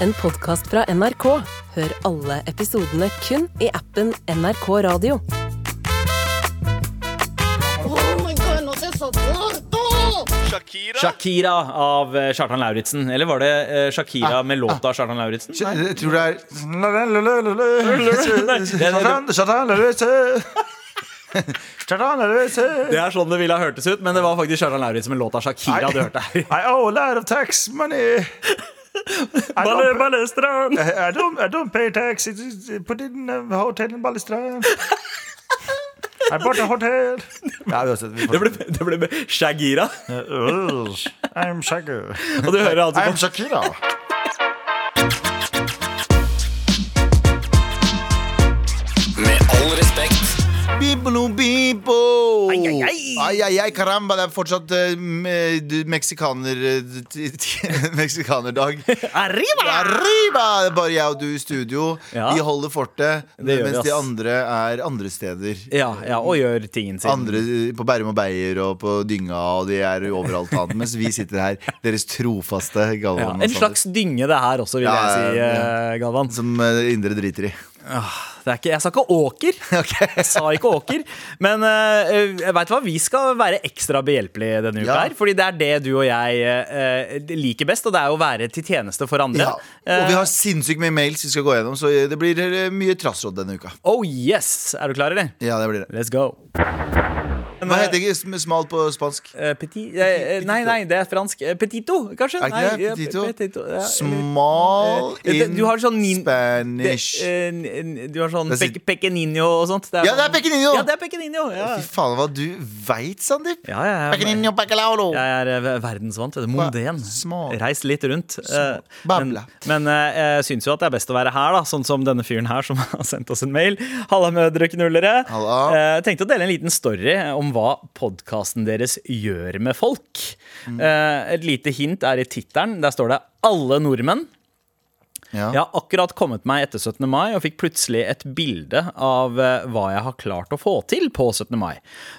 en podkast fra NRK. Hør alle episodene kun i appen NRK Radio. Shakira. Shakira av eh, Kjartan Lauritzen. Eller var det eh, Shakira med låta av Kjartan Lauritzen? Jeg tror det er Det er sånn det ville ha hørtes ut, men det var faktisk Kjartan Lauritzen med låta Shakira du hørte her. I owe a lot of tax money. I Balle, Ballestrand. I don't, I don't pay tax. Put it in a hotel in Ballestrand. I bought a hotel. Ja, uansett, Det ble, det ble Shagira. I'm Shagger. Og du hører altså I'm Shakira. Bibo. Ai, ai, ai. Ai, ai, ai, caramba. Det er fortsatt uh, meksikaner... eh, Meksikanerdag. Arriba! Arriba! Det er bare jeg og du i studio. Ja. Vi holder fortet, mens de andre er andre steder. Ja, ja, og gjør tingen sin. Andre på Bærum og Beyer og på Dynga, og de er overalt annet. Mens vi sitter her, deres trofaste Galvan. Ja, en slags dynge det her også, vil jeg si, eh, Galvan. Som eh, indre driter i. Er ikke, jeg sa ikke åker. Jeg sa ikke åker. Men uh, vet du hva? vi skal være ekstra behjelpelige denne uka. Ja. her Fordi det er det du og jeg uh, liker best, og det er å være til tjeneste for andre. Ja. Og vi har sinnssykt mye mails vi skal gå gjennom, så det blir eh, mye trassråd denne uka. Oh yes! Er du klar, eller? Ja, det blir det. Let's go. Hva heter ikke smalt smal på spansk? Eh, petit, eh, nei, nei, det er fransk. Eh, petito, kanskje? Er ikke det petito? petito, ja, Eh, in du har sånn nin- Spanish. Det, eh, du har sånn pe pequeño og sånt. Ja, det er sånn- Ja, det er pequeño. Ja. Fy faen, hva du veit, Sandeep! Ja, ja, ja. Bacalao. Jeg er eh, verdensvant. Små. Reist litt rundt. eh, Men, men eh, jeg syns jo at det er best å være her, da sånn som denne fyren her som har sendt oss en mail. Halla, mødreknullere. Halla. Jeg tenkte å dele en liten story om hva podkasten deres gjør med folk. Mm. Et lite hint er i tittelen. Der står det 'Alle nordmenn'. Ja. Jeg har akkurat kommet meg etter 17. mai og fikk plutselig et bilde av eh, hva jeg har klart å få til på 17. mai.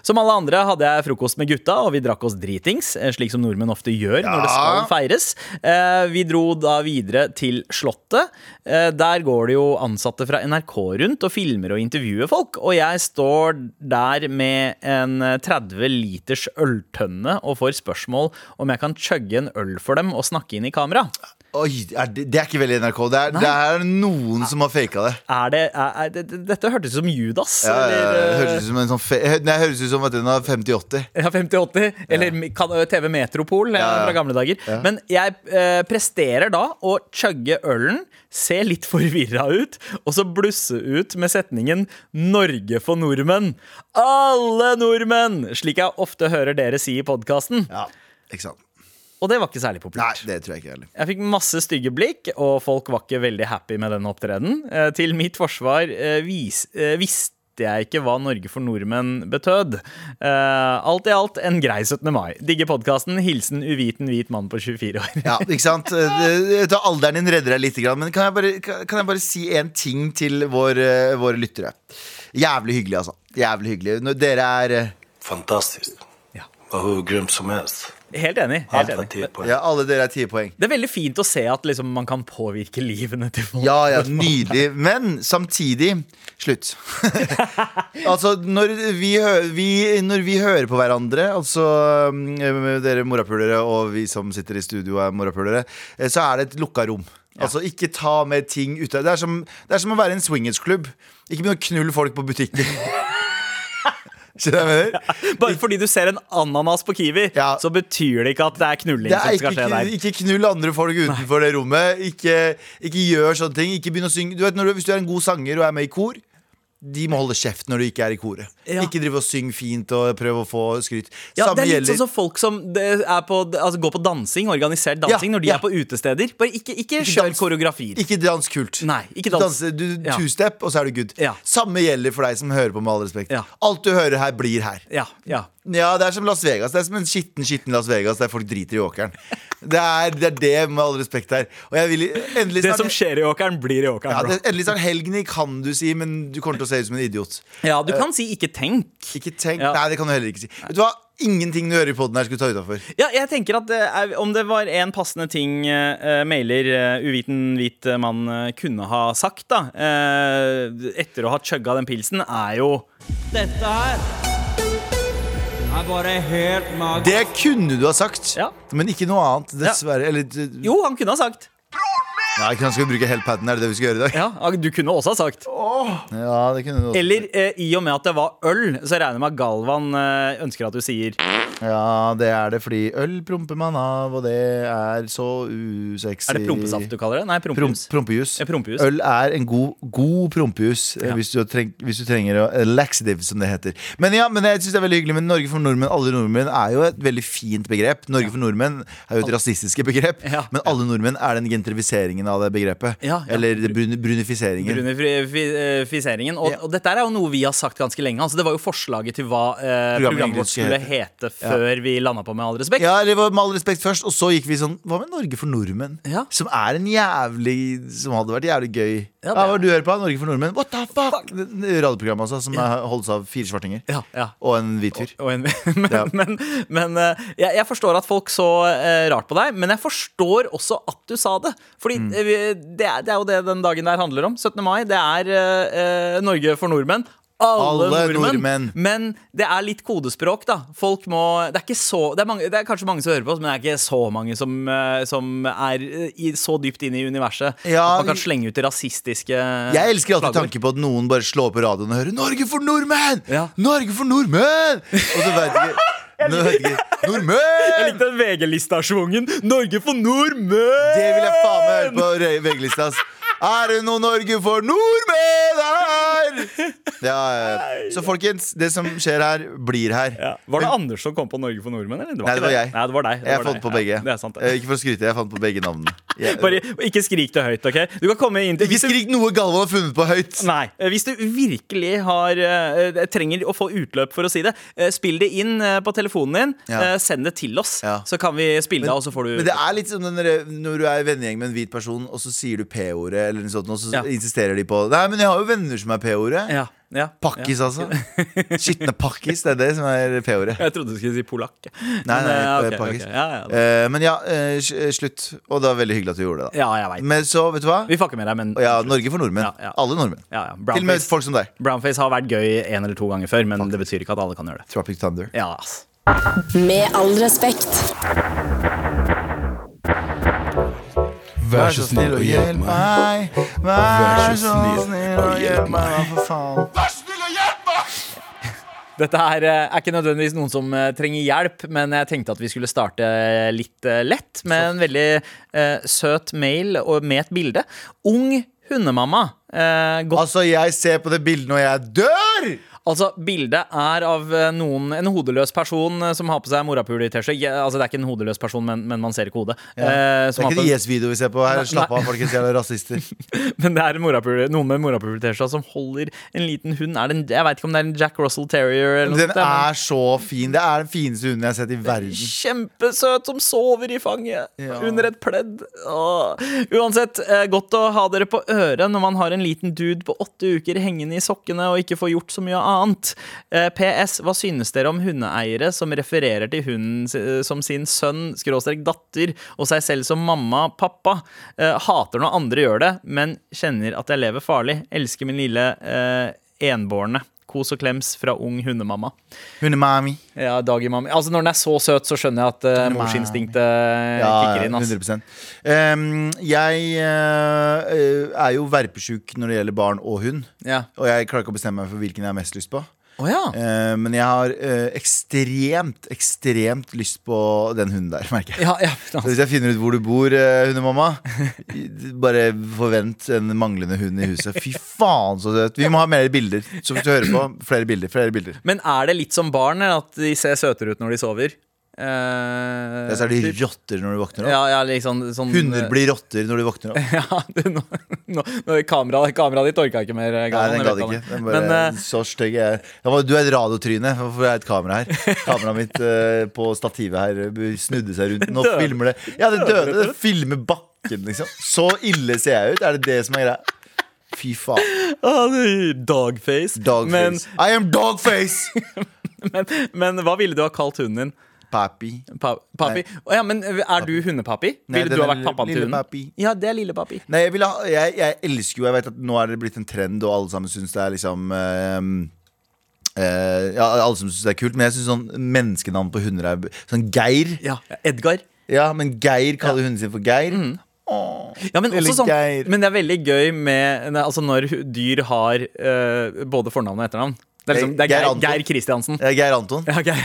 Som alle andre hadde jeg frokost med gutta, og vi drakk oss dritings, eh, slik som nordmenn ofte gjør når det skal feires. Eh, Vi dro da videre til Slottet. Der går det jo ansatte fra NRK rundt og filmer og intervjuer folk, og jeg står der med en eh, 30 liters øltønne og får spørsmål om jeg kan chugge en øl for dem og snakke inn i kamera. Oi, er det, det er ikke veldig NRK. Det er, det er noen som har faka det. Er det, er, det, dette hørtes ut som Judas. Ja, ja, ja, eller, det eh, høres ut som en sånn fe Nei, høres ut som at den har 50-80. ja, 5080, eller kan- TV Metropol eh, fra gamle dager. Men jeg eh, presterer da å chugge ølen, se litt forvirra ut, og så blusse ut med setningen 'Norge for nordmenn'. Alle nordmenn! Slik jeg ofte hører dere si i podkasten. Ja, ikke sant? Og det var ikke særlig populært. Nei, det tror jeg ikke heller. Jeg fikk masse stygge blikk, og folk var ikke veldig happy med den opptredenen. Eh, til mitt forsvar eh, vis, eh, visste jeg ikke hva Norge for nordmenn betød. Eh, alt i alt en grei 17. mai. Digger podkasten. Hilsen uviten hvit mann på 24 år. Ja, ikke sant? Det- det- Alderen din redder deg litt, men kan jeg bare, kan kan jeg bare si en ting til vår, eh, våre lyttere? Jævlig hyggelig, altså. Jævlig hyggelig. Når dere er eh, Fantastisk. Ja. Og hvor grym som helst. Helt enig. Helt enig. Ja, alle dere er ti poeng. Det er veldig fint å se at liksom, man kan påvirke livene til folk. Ja, ja, nydelig. Men samtidig Slutt. altså, når vi, vi, når vi hører på hverandre, altså um, dere morapulere og vi som sitter i studio er morapulere, eh, så er det et lukka rom. Altså, ikke ta med ting ute. Det er som, det er som å være i en swingersklubb. Ikke begynn å knulle folk på butikken. Skjønner du hva jeg mener? Bare fordi du ser en ananas på Kiwi, Ja. så betyr det ikke at det er knulling Det er som skal skje der. ikke, knull andre folk utenfor det rommet. Ikke, ikke gjør sånne ting. Ikke begynn å synge. Du vet, du, hvis du er en god sanger og er med i kor, de må holde kjeft når du ikke er i koret. Ja. Ikke drive og synge fint og prøve å få skryt. Ja, Samme det er litt gjelder sånn som folk som er på, altså går på dansing, organisert dansing, Ja, når de er på utesteder. Bare ikke, ikke, Ikke kjør dans. koreografier. Ikke dans kult. Nei, ikke Du dans. danser du, two-step, og så er du good. Samme gjelder for deg som hører på, med all respekt. Alt du hører her, blir her. Ja, ja. Ja, det er som Las Vegas. Det er som en skitten skitten Las Vegas der folk driter i åkeren. Det er det, er det med all respekt her. Og jeg vil endelig Det som skjer i åkeren, blir i åkeren. ja, det, Endelig snart helgen i, kan du si, men du kommer til å se ut som en idiot. Ja, du kan si 'ikke tenk'. Ikke tenk Ja. Nei, det kan du heller ikke si. Vet du hva? ingenting du hører i poden her, skulle ta utafor. Ja, jeg tenker at er, Om det var en passende ting eh, mailer uh, uviten hvit mann eh, kunne ha sagt, da eh, etter å ha chugga den pilsen, er jo Dette her er bare helt magisk. Det kunne du ha sagt, Ja. men ikke noe annet. Dessverre. Eller Jo, han kunne ha sagt. Ja, ikke sant, Skal vi bruke hele paden? Er det det vi skal gjøre i dag? Ja, Du kunne også ha sagt. Ja, det kunne du også. Eller eh, i og med at det var øl, så regner jeg med at Galvan eh, ønsker at du sier Ja, det er det fordi øl promper man av, og det er så usexy. Er det prompesaft du kaller det? Nei, Prom, prompejus. prompejus. Ja, prompejus. Øl er en god, god prompejus eh, Ja. hvis, hvis du trenger å eh, Laxative, som det heter. Men ja, men jeg synes det er veldig hyggelig Men Norge for nordmenn, alle nordmenn er jo et veldig fint begrep. Norge for nordmenn er jo et rasistiske begrep, Ja. men alle nordmenn er den gentrifiseringen av det begrepet. Ja, ja. Eller brun, brunifiseringen. Brunifiseringen. Og, Ja. og dette er jo noe vi har sagt ganske lenge. Altså, det var jo forslaget til hva eh, Programmet programmet vårt skulle hete før vi landa på Med all respekt. Ja, det var med all respekt først, og så gikk vi sånn Hva med Norge for nordmenn? Ja. Som er en jævlig Som hadde vært jævlig gøy. Ja, det Hva du hører på? Norge for nordmenn? What the fuck? Det Radioprogrammet altså, som ja. holdes av fire svartinger. Ja, ja. Og en hvit fyr. Men Ja. men, men eh, jeg, jeg forstår at folk så uh, rart på deg, men jeg forstår også at du sa det. Fordi Mm. eh, det, er, det er jo det den dagen der handler om. 17. mai. Det er eh, Norge for nordmenn. Alle, Alle nordmenn. nordmenn. Men det er litt kodespråk, da. Folk må Det er, ikke så, det er, mange, det er kanskje mange som hører på oss, men det er ikke så mange som, eh, som er eh, i, så dypt inne i universet Ja, at man kan slenge ut rasistiske Jeg elsker alltid tanken på at noen bare slår på radioen og hører 'Norge for nordmenn!' Ja. Norge for nordmenn! Og så vet jeg ikke, Nordmenn! jeg likte den VG-lista-schwungen. Norge for nordmenn! Det vil jeg faen meg høre på VG-lista. Er det noe Norge for nordmenn her? Ja. Så folkens, det som skjer her, blir her. Ja. Var det Anders som kom på Norge for nordmenn? Eller? Nei, det var jeg. Nei, det var deg. Det Jeg var fant deg. på begge. Det er sant, det. Eh, Ikke for å skryte, jeg fant på begge navnene. Jeg- Bare, ikke skrik det høyt, OK? Du kan komme inn til Ikke skrik noe Galvan har funnet på høyt. Nei. eh, Hvis du virkelig har eh, trenger å få utløp for å si det, spill det inn på telefonen din. Ja. Send det til oss, Ja. så kan vi spille det, og så får du Men det er litt som når du er i vennegjeng med en hvit person, og så sier du P-ordet, eller noe sånt, og så Ja. insisterer de på Nei, men jeg har jo venner som er P-ordet. ja, ja, Pakkis, altså. Skitne pakkis, det er det som er P-ordet. Jeg trodde du skulle si polakk. Nei, Men, nei, eh, ok, pakkis. ok. Ja, ja. Eh, men ja, eh, s- slutt. Og det var veldig hyggelig at du gjorde det. da ja, jeg veit. Men så, vet du hva? Vi fucker med deg, men ja, Norge for nordmenn. Ja, ja. Alle nordmenn. ja, ja. Til og med Brownface, folk som deg. Brownface har vært gøy en eller to ganger før, men det betyr ikke at alle kan gjøre det. Tropic Thunder. Ja, ass. Med all respekt. Vær så snill og hjelp meg. Vær så snill og hjelp meg, for faen. Dette her eh, er ikke nødvendigvis noen som eh, trenger hjelp, men jeg tenkte at vi skulle starte litt eh, lett med en veldig eh, søt mail og med et bilde. Ung hundemamma. Eh, godt Altså, jeg ser på det bildet når jeg dør! Altså, Bildet er av eh, noen, en hodeløs person eh, som har på seg morapuler-T-skjorte. Ja, Altså, det er ikke en hodeløs person, men, men man ser ikke hodet. Eh, Det er ikke en det Yes-video vi ser på her. Slapp av, folkens. er rasister. Men det er noen med morapuler-T-skjorte som holder en liten hund. Er det en, jeg vet ikke om det er en Jack Russell Terrier eller noe Den men- er så fin. Det er den fineste hunden jeg har sett i verden. Kjempesøt som sover i fanget Ja. under et pledd. Åh. Uansett, eh, godt å ha dere på øret når man har en liten dude på åtte uker hengende i sokkene og ikke får gjort så mye annet. Eh, PS, hva synes dere om hundeeiere som refererer til hunden som sin sønn, skråstrek datter, og seg selv som mamma, pappa? Eh, hater når andre gjør det, men kjenner at jeg lever farlig. Elsker min lille eh, enbårne. Kos og klems fra ung hundemamma. Hundemami. Ja, Daggy-mami. Altså Når den er så søt, så skjønner jeg at uh, morsinstinktet Ja, kicker inn. ass. 100 um, Jeg uh, er jo verpesjuk når det gjelder barn og hund. Ja. Og jeg klarer ikke å bestemme meg for hvilken jeg har mest lyst på. Å ja. Eh, men jeg har eh, ekstremt, ekstremt lyst på den hunden der, merker jeg. ja, ja. Så hvis jeg finner ut hvor du bor, eh, hundemamma, bare forvent en manglende hund i huset. Fy faen, så søt. Vi må ha mer bilder. Så hvis du hører på, flere bilder. flere bilder Men er det litt som barn, at de ser søtere ut når de sover? Eh, Ja, så er de typ. rotter når du våkner opp. Ja, ja, liksom sånn Hunder blir rotter når du våkner opp. Ja, du, nå, nå, kameraet kameraet ditt orka ikke mer. Nei, den gadd ikke. Den bare, Men uh, så stygg er jeg. Men Du er et radiotryne. Hvorfor er jeg et kamera her? Kameraet mitt uh, på stativet her snudde seg rundt. Nå filmer det Ja, det døde. Det filmer bakken, liksom. Så ille ser jeg ut. Er det det som er greia? Fy faen. ah, Dogface. Dogface. Men I am dogface! men, men hva ville du ha kalt hunden din? Papi. Pa papi? Oh, ja, men er du hundepapi? Nei, Ville du ha vært pappaen til hunden? papi. Ja, det er lille papi. Nei, jeg, ha, jeg, jeg elsker jo Jeg vet at nå er det blitt en trend, og alle sammen syns det er liksom uh, uh, Ja, alle som syns det er kult, men jeg syns sånn menneskenavn på hunder er Sånn Geir. Ja, Edgar. Ja, men Geir kaller hunden sin for Geir. Åh, Ja, men, sånn, Geir. men det er veldig gøy med altså når dyr har uh, både fornavn og etternavn. Det er, liksom, det er Geir Geir, Geir Kristiansen. Ja, Geir Anton. Ja, Geir.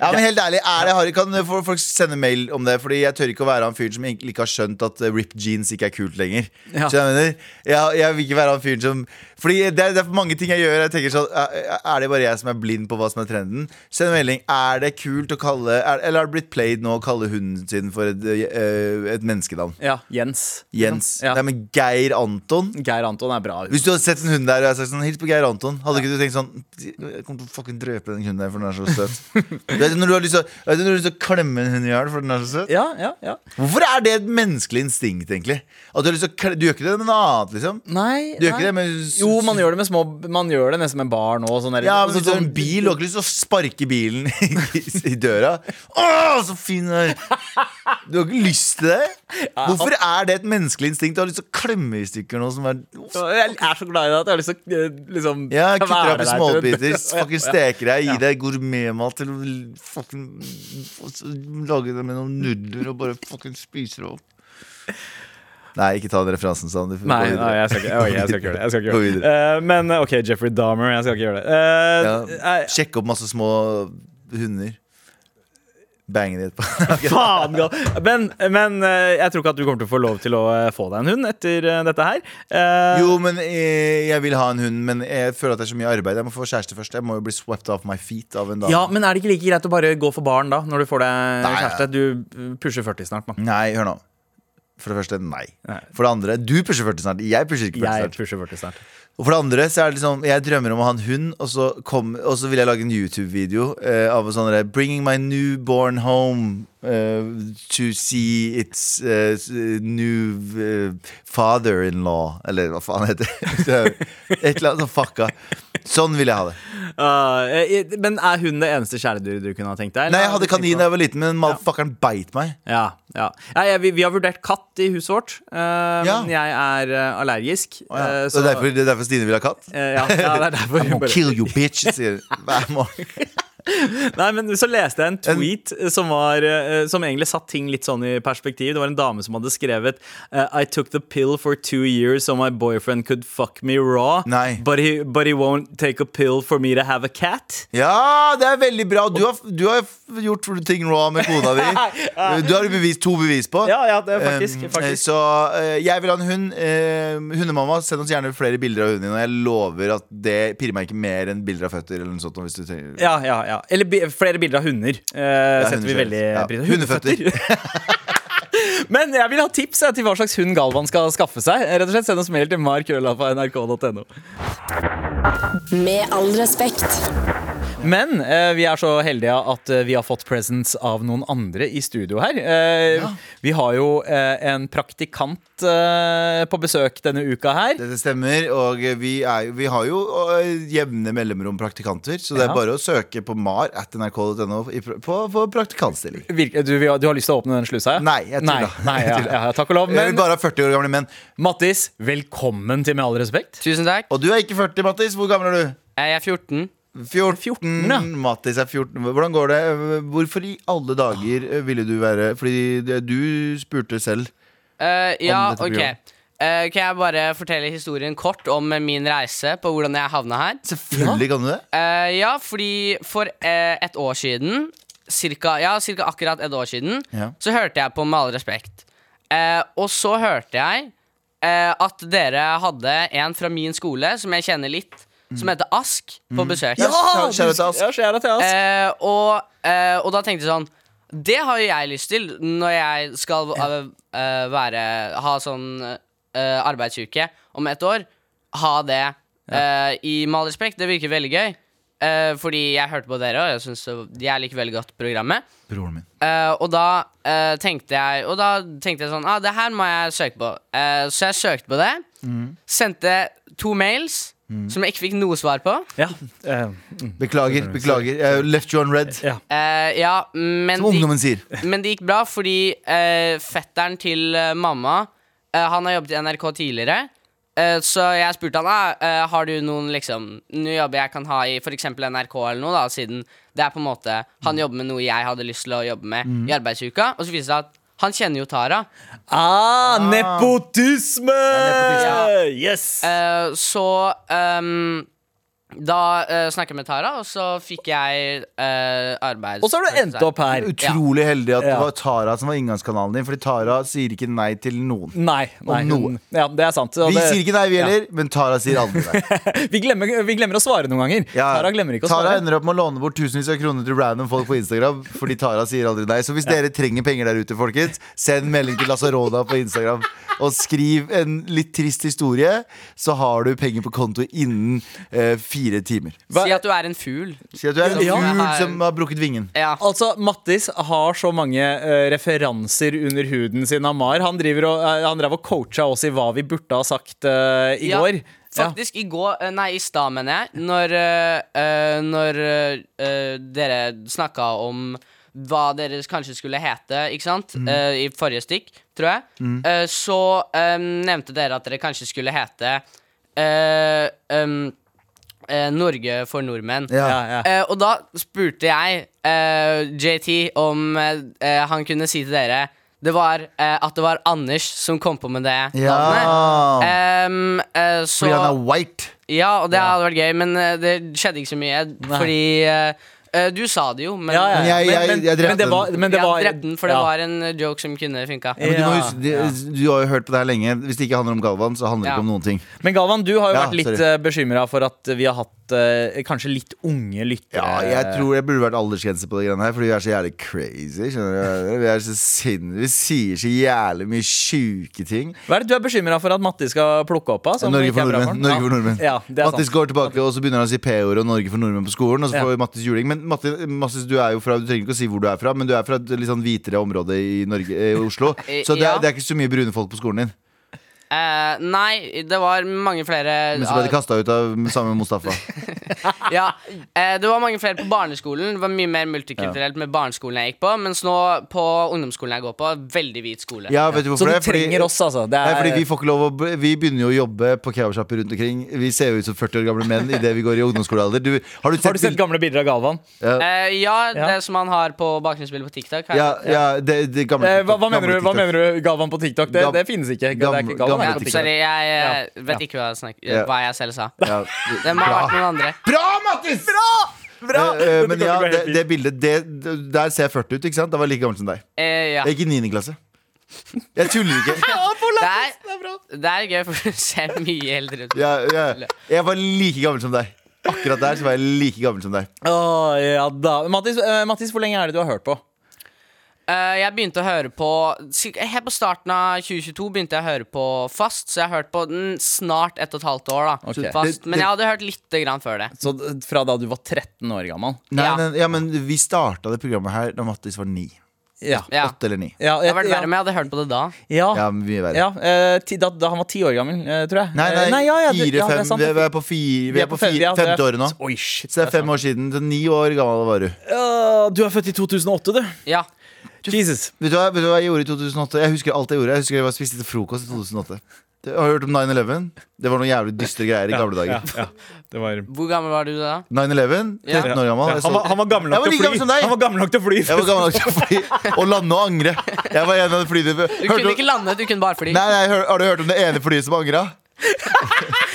Ja. Men helt ærlig, er det Harry? Kan folk sende mail om det? Fordi jeg tør ikke å være han fyren som egentlig ikke har skjønt at ripped rip jeans ikke er kult lenger. Ja. Så jeg mener, jeg, jeg vil ikke være han fyren som Fordi det er, det er mange ting jeg gjør. Jeg tenker sånn Er det bare jeg som er blind på hva som er trenden? Send en melding. Er det kult å kalle er, Eller har det blitt played nå å kalle hunden sin for et, øh, et menneskenavn? ja, Jens. Jens. Ja. Nei, men Geir Anton? Geir Anton er bra. Hvis du hadde sett en hund der og jeg hadde sagt sånn Hils på Geir Anton, hadde ikke du tenkt sånn Jeg kommer til å fucking drepe den hunden der, for den er så søt. Du vet når du når du har lyst til å klemme en hund i hjel, for den er så søt? Ja, ja, ja. Hvorfor er det et menneskelig instinkt, egentlig? At du, har lyst til å klemme, du gjør ikke det med noe annet, liksom? Nei, Du gjør nei. ikke det med Jo, man gjør det med små Man gjør det nesten med barn òg. Sånn Ja, men sånn, du har en bil, du har ikke lyst til å sparke bilen i, i døra. Å, så fin den er! Du har ikke lyst til det? Hvorfor er det et menneskelig instinkt? Du har lyst til å klemme i stykker noe som er Jeg er så glad i det at jeg har lyst til å eh, liksom Ja, være opp i småbiter, fucking steker deg, gi deg gourmetmat til fucking lage det med noen nudler og bare fucking spiser det opp. Nei, ikke ta den referansen, sånn. Nei, nei jeg, skal ikke, okay, jeg skal ikke gjøre det. Ikke gjøre det. Uh, men OK, Jeffrey Dahmer. Jeg skal ikke gjøre det. Uh, Ja, Sjekk opp masse små hunder. Bange de på Faen gal. Men, men eh, jeg tror ikke at du kommer til å få lov til å eh, få deg en hund etter eh, dette her. Uh, Jo, men jeg, jeg vil ha en hund, men jeg føler at det er så mye arbeid. Jeg må få kjæreste først. Jeg må jo bli swept off my feet av en dame. Ja, men er det ikke like greit å bare gå for barn da, når du får deg kjæreste? Du pusher 40 snart, mann. Nei, hør nå. For det første, nei. Nei. For det andre, du pusher 40 snart. Jeg pusher ikke 40 Jeg snart. pusher 40 snart. Og for det andre så er det liksom Jeg drømmer om å ha en hund, og så, kom, og så vil jeg lage en YouTube-video eh, av sånn der, 'Bringing my newborn home uh, to see its uh, new uh, father-in-law'. Eller hva faen heter det? Et eller annet sånn fucka. Sånn vil jeg ha det. Eh, men er hun det eneste kjæledyret du kunne ha tenkt deg? Nei, jeg hadde kanin da jeg var liten, men motherfuckeren beit meg. Ja, ja. ja jeg, vi, vi har vurdert katt i huset vårt, uh, Ja. men jeg er uh, allergisk. Oh, ja. eh, det, er derfor, det er derfor Stine vil ha katt? ja, ja, det er derfor I'm gonna kill you, bitch, sier hun hver morgen. Nei, men så leste jeg en tweet som, var, eh, som egentlig satt ting litt sånn i perspektiv. Det var en dame som hadde skrevet eh, I took the pill for two years so my boyfriend could fuck me raw. Nei. But he, but he won't take a pill for me to have a cat. Ja, det er veldig bra. Du har, du har gjort ting raw med kona di. Du har bevis, to bevis på. Ja, ja, det er faktisk, faktisk. Så eh, jeg vil ha en hund. Hundemamma, send oss gjerne flere bilder av hunden din. Og jeg lover at det pirrer meg ikke mer enn bilder av føtter. Eller noe sånt, hvis du trenger. Ja, ja, ja. Eller flere bilder av hunder. eh, setter vi veldig. Ja. pris på. Hundeføtter. Men jeg vil ha tips eh, til hva slags hund Galvan skal skaffe seg. Rett og slett Send oss mail til markrølla på nrk.no. Med all respekt. Men eh, vi er så heldige at eh, vi har fått presence av noen andre i studio her. Eh, Vi har jo eh, en praktikant eh, på besøk denne uka her. Dette stemmer. Og vi, er, vi har jo eh, jevne mellomrom praktikanter, så det er Ja. bare å søke på mar at nrk.no i pr- på, på praktikantstilling. Virke- Du, vi har- du har lyst til å åpne den slusa? ja? Nei, jeg tulla. Nei, nei, ja, Jeg tulla. ja, takk og lov. Jeg vil Men bare ha 40 år gamle menn. Mattis, velkommen til Med all respekt. Tusen takk. Og du er ikke 40, Mattis. Hvor gammel er du? Jeg er 14. 14, 14, ja. Mattis er 14. Hvordan går det? Hvorfor i alle dager ville du være Fordi du spurte selv. Uh, ja, ok. Eh, kan jeg bare fortelle historien kort om min reise på hvordan jeg havna her? Selvfølgelig kan du det. Uh, ja, fordi for et år siden, cirka, ja, cirka akkurat et år siden, Ja. så hørte jeg på Med all respekt. Og så hørte jeg at dere hadde en fra min skole som jeg kjenner litt, som heter Ask, på besøk. Ja, shout til Ask. Ja, kjære til Ask. Eh, og, eh, og da tenkte jeg sånn Det har jo jeg lyst til når jeg skal eh, eh, være Ha sånn eh, arbeidsuke om et år. Ha det eh, i Med all respekt. Det virker veldig gøy. Eh, fordi jeg hørte på dere, og jeg, synes det- jeg liker veldig godt programmet. Broren min. Eh, og da eh, tenkte jeg Og da tenkte jeg sånn ah, Det her må jeg søke på. Eh, så jeg søkte på det. Sendte to mails. Som jeg ikke fikk noe svar på. Ja. eh, Beklager. beklager uh, left you on red, ja. Uh, ja, men som ungdommen sier. men det gikk bra fordi eh, fetteren til mamma Han har jobbet i NRK tidligere. Eh, så jeg spurte han ah, eh, Har du noen liksom noen jobber jeg kan ha i f.eks. NRK, eller noe, da siden det er på en måte han jobber med noe jeg hadde lyst til å jobbe med i arbeidsuka. Og så viser det seg at han kjenner jo Tara. Ah, nepotisme! nepotisme. Yes! Uh, så ehm, da uh, snakket jeg med Tara, og så fikk jeg uh, arbeid. Og så har du endt opp her. Utrolig heldig at det var Tara som var inngangskanalen din, Fordi Tara sier ikke nei til noen. Nei. nei noen. Ja, det er sant. Og Vi det, sier ikke nei, vi heller, men Tara sier aldri nei. vi, glemmer, vi glemmer å svare noen ganger. Ja, Tara glemmer ikke å Tara svare. ender opp med å låne bort tusenvis av kroner til random folk på Instagram fordi Tara sier aldri nei. Så hvis dere trenger penger der ute, folkens, send melding til Lasaroda på Instagram. Og skriv en litt trist historie, så har du penger på konto innen eh, fire timer. Hva- Si at du er en fugl. Si at du er en Ja. fugl som har brukket vingen. Ja. Altså, Mattis har så mange eh, referanser under huden sin av Mar. Han, driver og, eh, han drev og coacha oss i hva vi burde ha sagt eh, i Ja, går. Ja. Faktisk, i går eh, Nei, i stad, mener jeg. Når, eh, eh, når eh, dere snakka om hva dere kanskje skulle hete, ikke sant? Eh, I forrige stikk, tror jeg. Eh, så eh, nevnte dere at dere kanskje skulle hete eh, em, eh, Norge for nordmenn. Ja. Ja, ja. Eh, og da spurte jeg eh, JT om eh, han kunne si til dere det var eh, at det var Anders som kom på med det Ja. navnet. Eh, så Fordi han er white. Ja, og det hadde vært gøy, men det skjedde ikke så mye. Fordi eh, eh, du sa det jo, men Ja, ja, Men jeg- jeg- men, jeg drepte men det var, men det jeg drepte den, for det ja. var en eh, joke som kunne funka. Men du, må huske, det, du har jo hørt på det her lenge. Hvis det ikke handler om Galvan, så handler det Ja. ikke om noen ting. Men Galvan, du har jo Ja, vært litt sorry. uh, bekymra for at vi har hatt uh, kanskje litt unge lyttere. Ja, jeg tror jeg burde vært aldersgrense på det greiene her, fordi vi er så jævlig crazy. Skjønner du? Vi er så sinne Vi sier så jævlig mye sjuke ting. Hva er det du er bekymra for at Matti skal plukke opp av? Norge for nordmenn. Norge for nordmenn. Ja, det Mattis sant. går tilbake og så begynner han å si P-ordet og Norge for nordmenn på skolen. Og så Ja. vi Mattis juling. Men Mattis, Mattis, du er jo fra Du trenger ikke å si hvor du er fra, men du er fra et litt sånn hvitere område i, Norge, i Oslo. Eh, Så det, er- det er ikke så mye brune folk på skolen din. Eh, nei, det var mange flere Men så ble de kasta ut av samme Mustafa. Ja, eh, Det var mange flere på barneskolen. Det var mye mer multikulturelt med barneskolen jeg gikk på. Mens nå på ungdomsskolen jeg går på, veldig hvit skole. Ja, vet du Så hvorfor du det? Fordi- trenger oss, altså. Det Nei, er, fordi vi får ikke lov å Vi begynner jo å jobbe på kebabsjapper rundt omkring. Vi ser jo ut som 40 år gamle menn idet vi går i ungdomsskolealder. Du, har du sett, har du sett bild- gamle bilder av Galvan? Eh, ja, Ja. det som han har på bakgrunnsbildet på TikTok. har jeg Ja, ja det, det gamle Eh, hva, hva, TikTok, mener du, hva mener du Galvan på TikTok? Det, Gam- det finnes ikke. Det er gam- ikke Galvan gamle er Ja, sorry, jeg eh, Ja. vet ikke hva jeg, snakker, Ja. hva jeg selv sa. Ja, Det må ha vært noen andre. Bra, Mattis! Bra! Eh, eh, men ja, det, det bildet det, det- Der ser jeg 40 ut, ikke sant? Da var jeg like gammel som deg. Eh, ja. Jeg gikk i 9. klasse. Jeg tuller ikke. Det er, det er gøy, for du ser mye eldre ut. Jeg, jeg, jeg var like gammel som deg. Akkurat der så var jeg like gammel som deg. Å, ja da. Mattis, eh, Mattis, hvor lenge er det du har hørt på? Eh, jeg begynte å høre på Helt på starten av 2022 begynte jeg å høre på fast, så jeg har hørt på den snart ett og et halvt år. da okay. Fast, Det- Men jeg hadde hørt lite grann før det. Så Fra da du var 13 år gammel? Nei, Ja. Nei, ja, men vi starta det programmet her da Mattis var ni. Ja. Ja. Åtte eller ni. Ja, Det hadde vært verre, om jeg hadde hørt på det da. ja. Ja, mye verre. Ja, eh, ti, da, da han var ti år gammel, eh, tror jeg. Nei, nei, nei, ja, ja, fire, fem sant. Vi er på, fire, vi er på fire, ja, femte året nå. Oi, shit. Så det er fem år siden. Så ni år gammel var du. Uh, du er født i 2008, du. Ja. Jesus. Vet du, hva, vet du hva jeg gjorde i 2008? Jeg husker alt jeg gjorde. Jeg husker jeg var spiste til frokost i 2008. Du Har du hørt om 9-11? Det var noen jævlig dystre greier i gamle dager. Det var Hvor gammel var du da? 9-11, 13 år gammel. Jeg han, var, han var gammel nok til å fly. Han var gammel nok til å fly. Jeg var gammel nok til å fly og lande og angre. Jeg var en av de flyene Du kunne ikke lande, du kunne bare fly. Nei, nei, Har du hørt om det ene flyet som angra?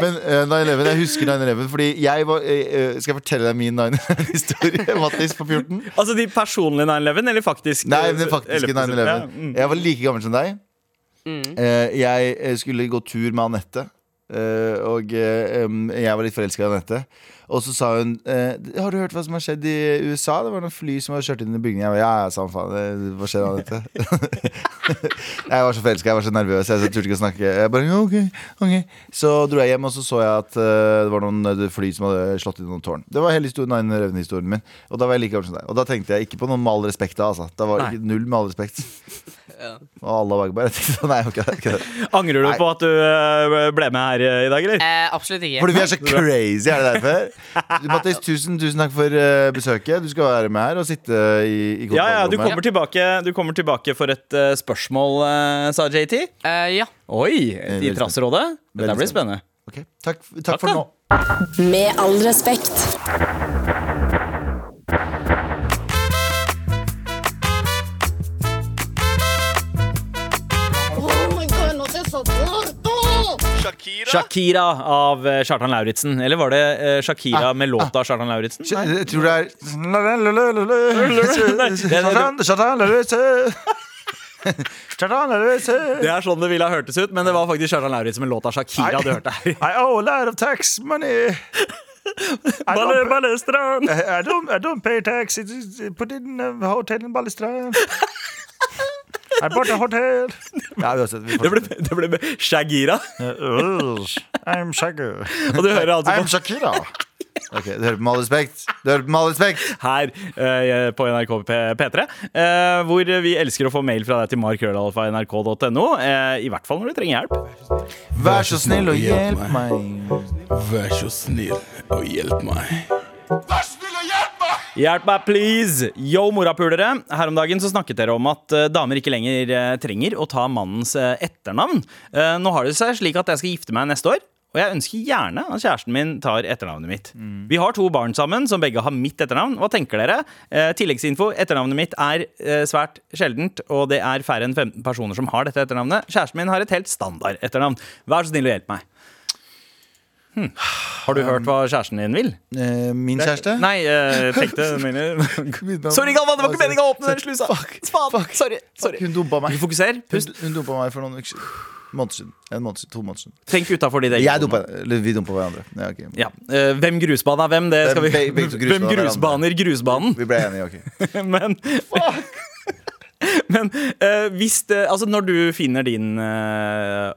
Men uh, 9-11, jeg husker 9-11 fordi jeg var eh, eh, Skal jeg fortelle deg min 9-11-historie? Mattis på 14? Altså de personlige 9-11, eller faktisk? Nei, men faktiske 9-11. Ja, mm. Jeg var like gammel som deg. Mm. Uh, Jeg eh, skulle gå tur med Anette. eh, Og eh, em, jeg var litt forelska i Anette. Og så sa hun eh, Har du hørt hva som har skjedd i USA? Det var noen fly som hadde kjørt inn i bygningen. Jeg var, ja, ja, samme faen. Hva skjer da, dette? jeg var så forelska, jeg var så nervøs. Jeg turte ikke å snakke. Jeg bare, okay, ok, ok Så dro jeg hjem, og så så jeg at eh, det var noen eh, fly som hadde slått inn noen tårn. Det var hele historien, 9-11-historien min. Og da var jeg like gammel som deg. Og da tenkte jeg ikke på noen med all respekt da, altså. Da var ikke null med all respekt. Og alle var bare tenkte, Nei, okay, okay. Angrer du Nei. på at du eh, ble med her eh, i dag, eller? Eh, absolutt ikke. Fordi vi er så crazy, er det derfor? Mattis, tusen, tusen takk for uh, besøket. Du skal være med her og sitte i, i Ja, ja, du kommer tilbake, du kommer tilbake for et uh, spørsmål, eh, sa JT. Eh, ja. Oi, i trasserådet Trassrådet. Dette blir spennende. Okay. Takk, takk Takk for da. nå. Med all respekt. Shakira. Shakira av eh, Kjartan Lauritzen. Eller var det eh, Shakira med låta Kjartan Lauritzen? Jeg tror det er Det er sånn det ville ha hørtes ut, men det var faktisk Kjartan Lauritzen med låta Shakira du hørte her. I owe a lot of tax money. Balle, Ballestrand. I don't, I don't pay tax. Put in a hotel in Balestrand. I bought a hotel. Ja, uansett. Vi Det ble, det ble med Shagira. I'm Shagger. Og du hører altså I'm Shakira. Ok, Du hører på Med all respekt. Du hører på Med all respekt. her eh, på NRK P- P3, eh, hvor vi elsker å få mail fra deg til markrøllalfa.nrk.no. Eh, I hvert fall når du trenger hjelp. Vær så snill og hjelp meg. Vær så snill og hjelp meg. Hjelp meg, please! Yo, morapulere. Her om dagen så snakket dere om at eh, damer ikke lenger eh, trenger å ta mannens eh, etternavn. Nå har det seg slik at jeg skal gifte meg neste år. Og jeg ønsker gjerne at kjæresten min tar etternavnet mitt. Vi har to barn sammen som begge har mitt etternavn. Hva tenker dere? Eh, tilleggsinfo. Etternavnet mitt er eh, svært sjeldent, og det er færre enn 15 personer som har dette etternavnet. Kjæresten min har et helt standard etternavn. Vær så snill og hjelp meg. Hm. Har du hørt hva kjæresten din vil? Eh, Min kjæreste? Nei, eh, tenkte mener Sorry, Galvan, det var ikke meningen å åpne den slusa! Faen, sorry, sorry. Hun dumpa meg. Fokuser, fokuserer. pust. hun dumpa meg for noen uker siden. Siden. En måned siden. To måneder siden. Tenk utafor ditt eget dumpa vi dumpa hverandre. Ja, okay. Ja. Uh, hvem grusbana hvem? Det skal vi Hvem grusbaner grusbanen? Vi ble enige, ok. Men Men uh, hvis det Altså, når du finner din uh,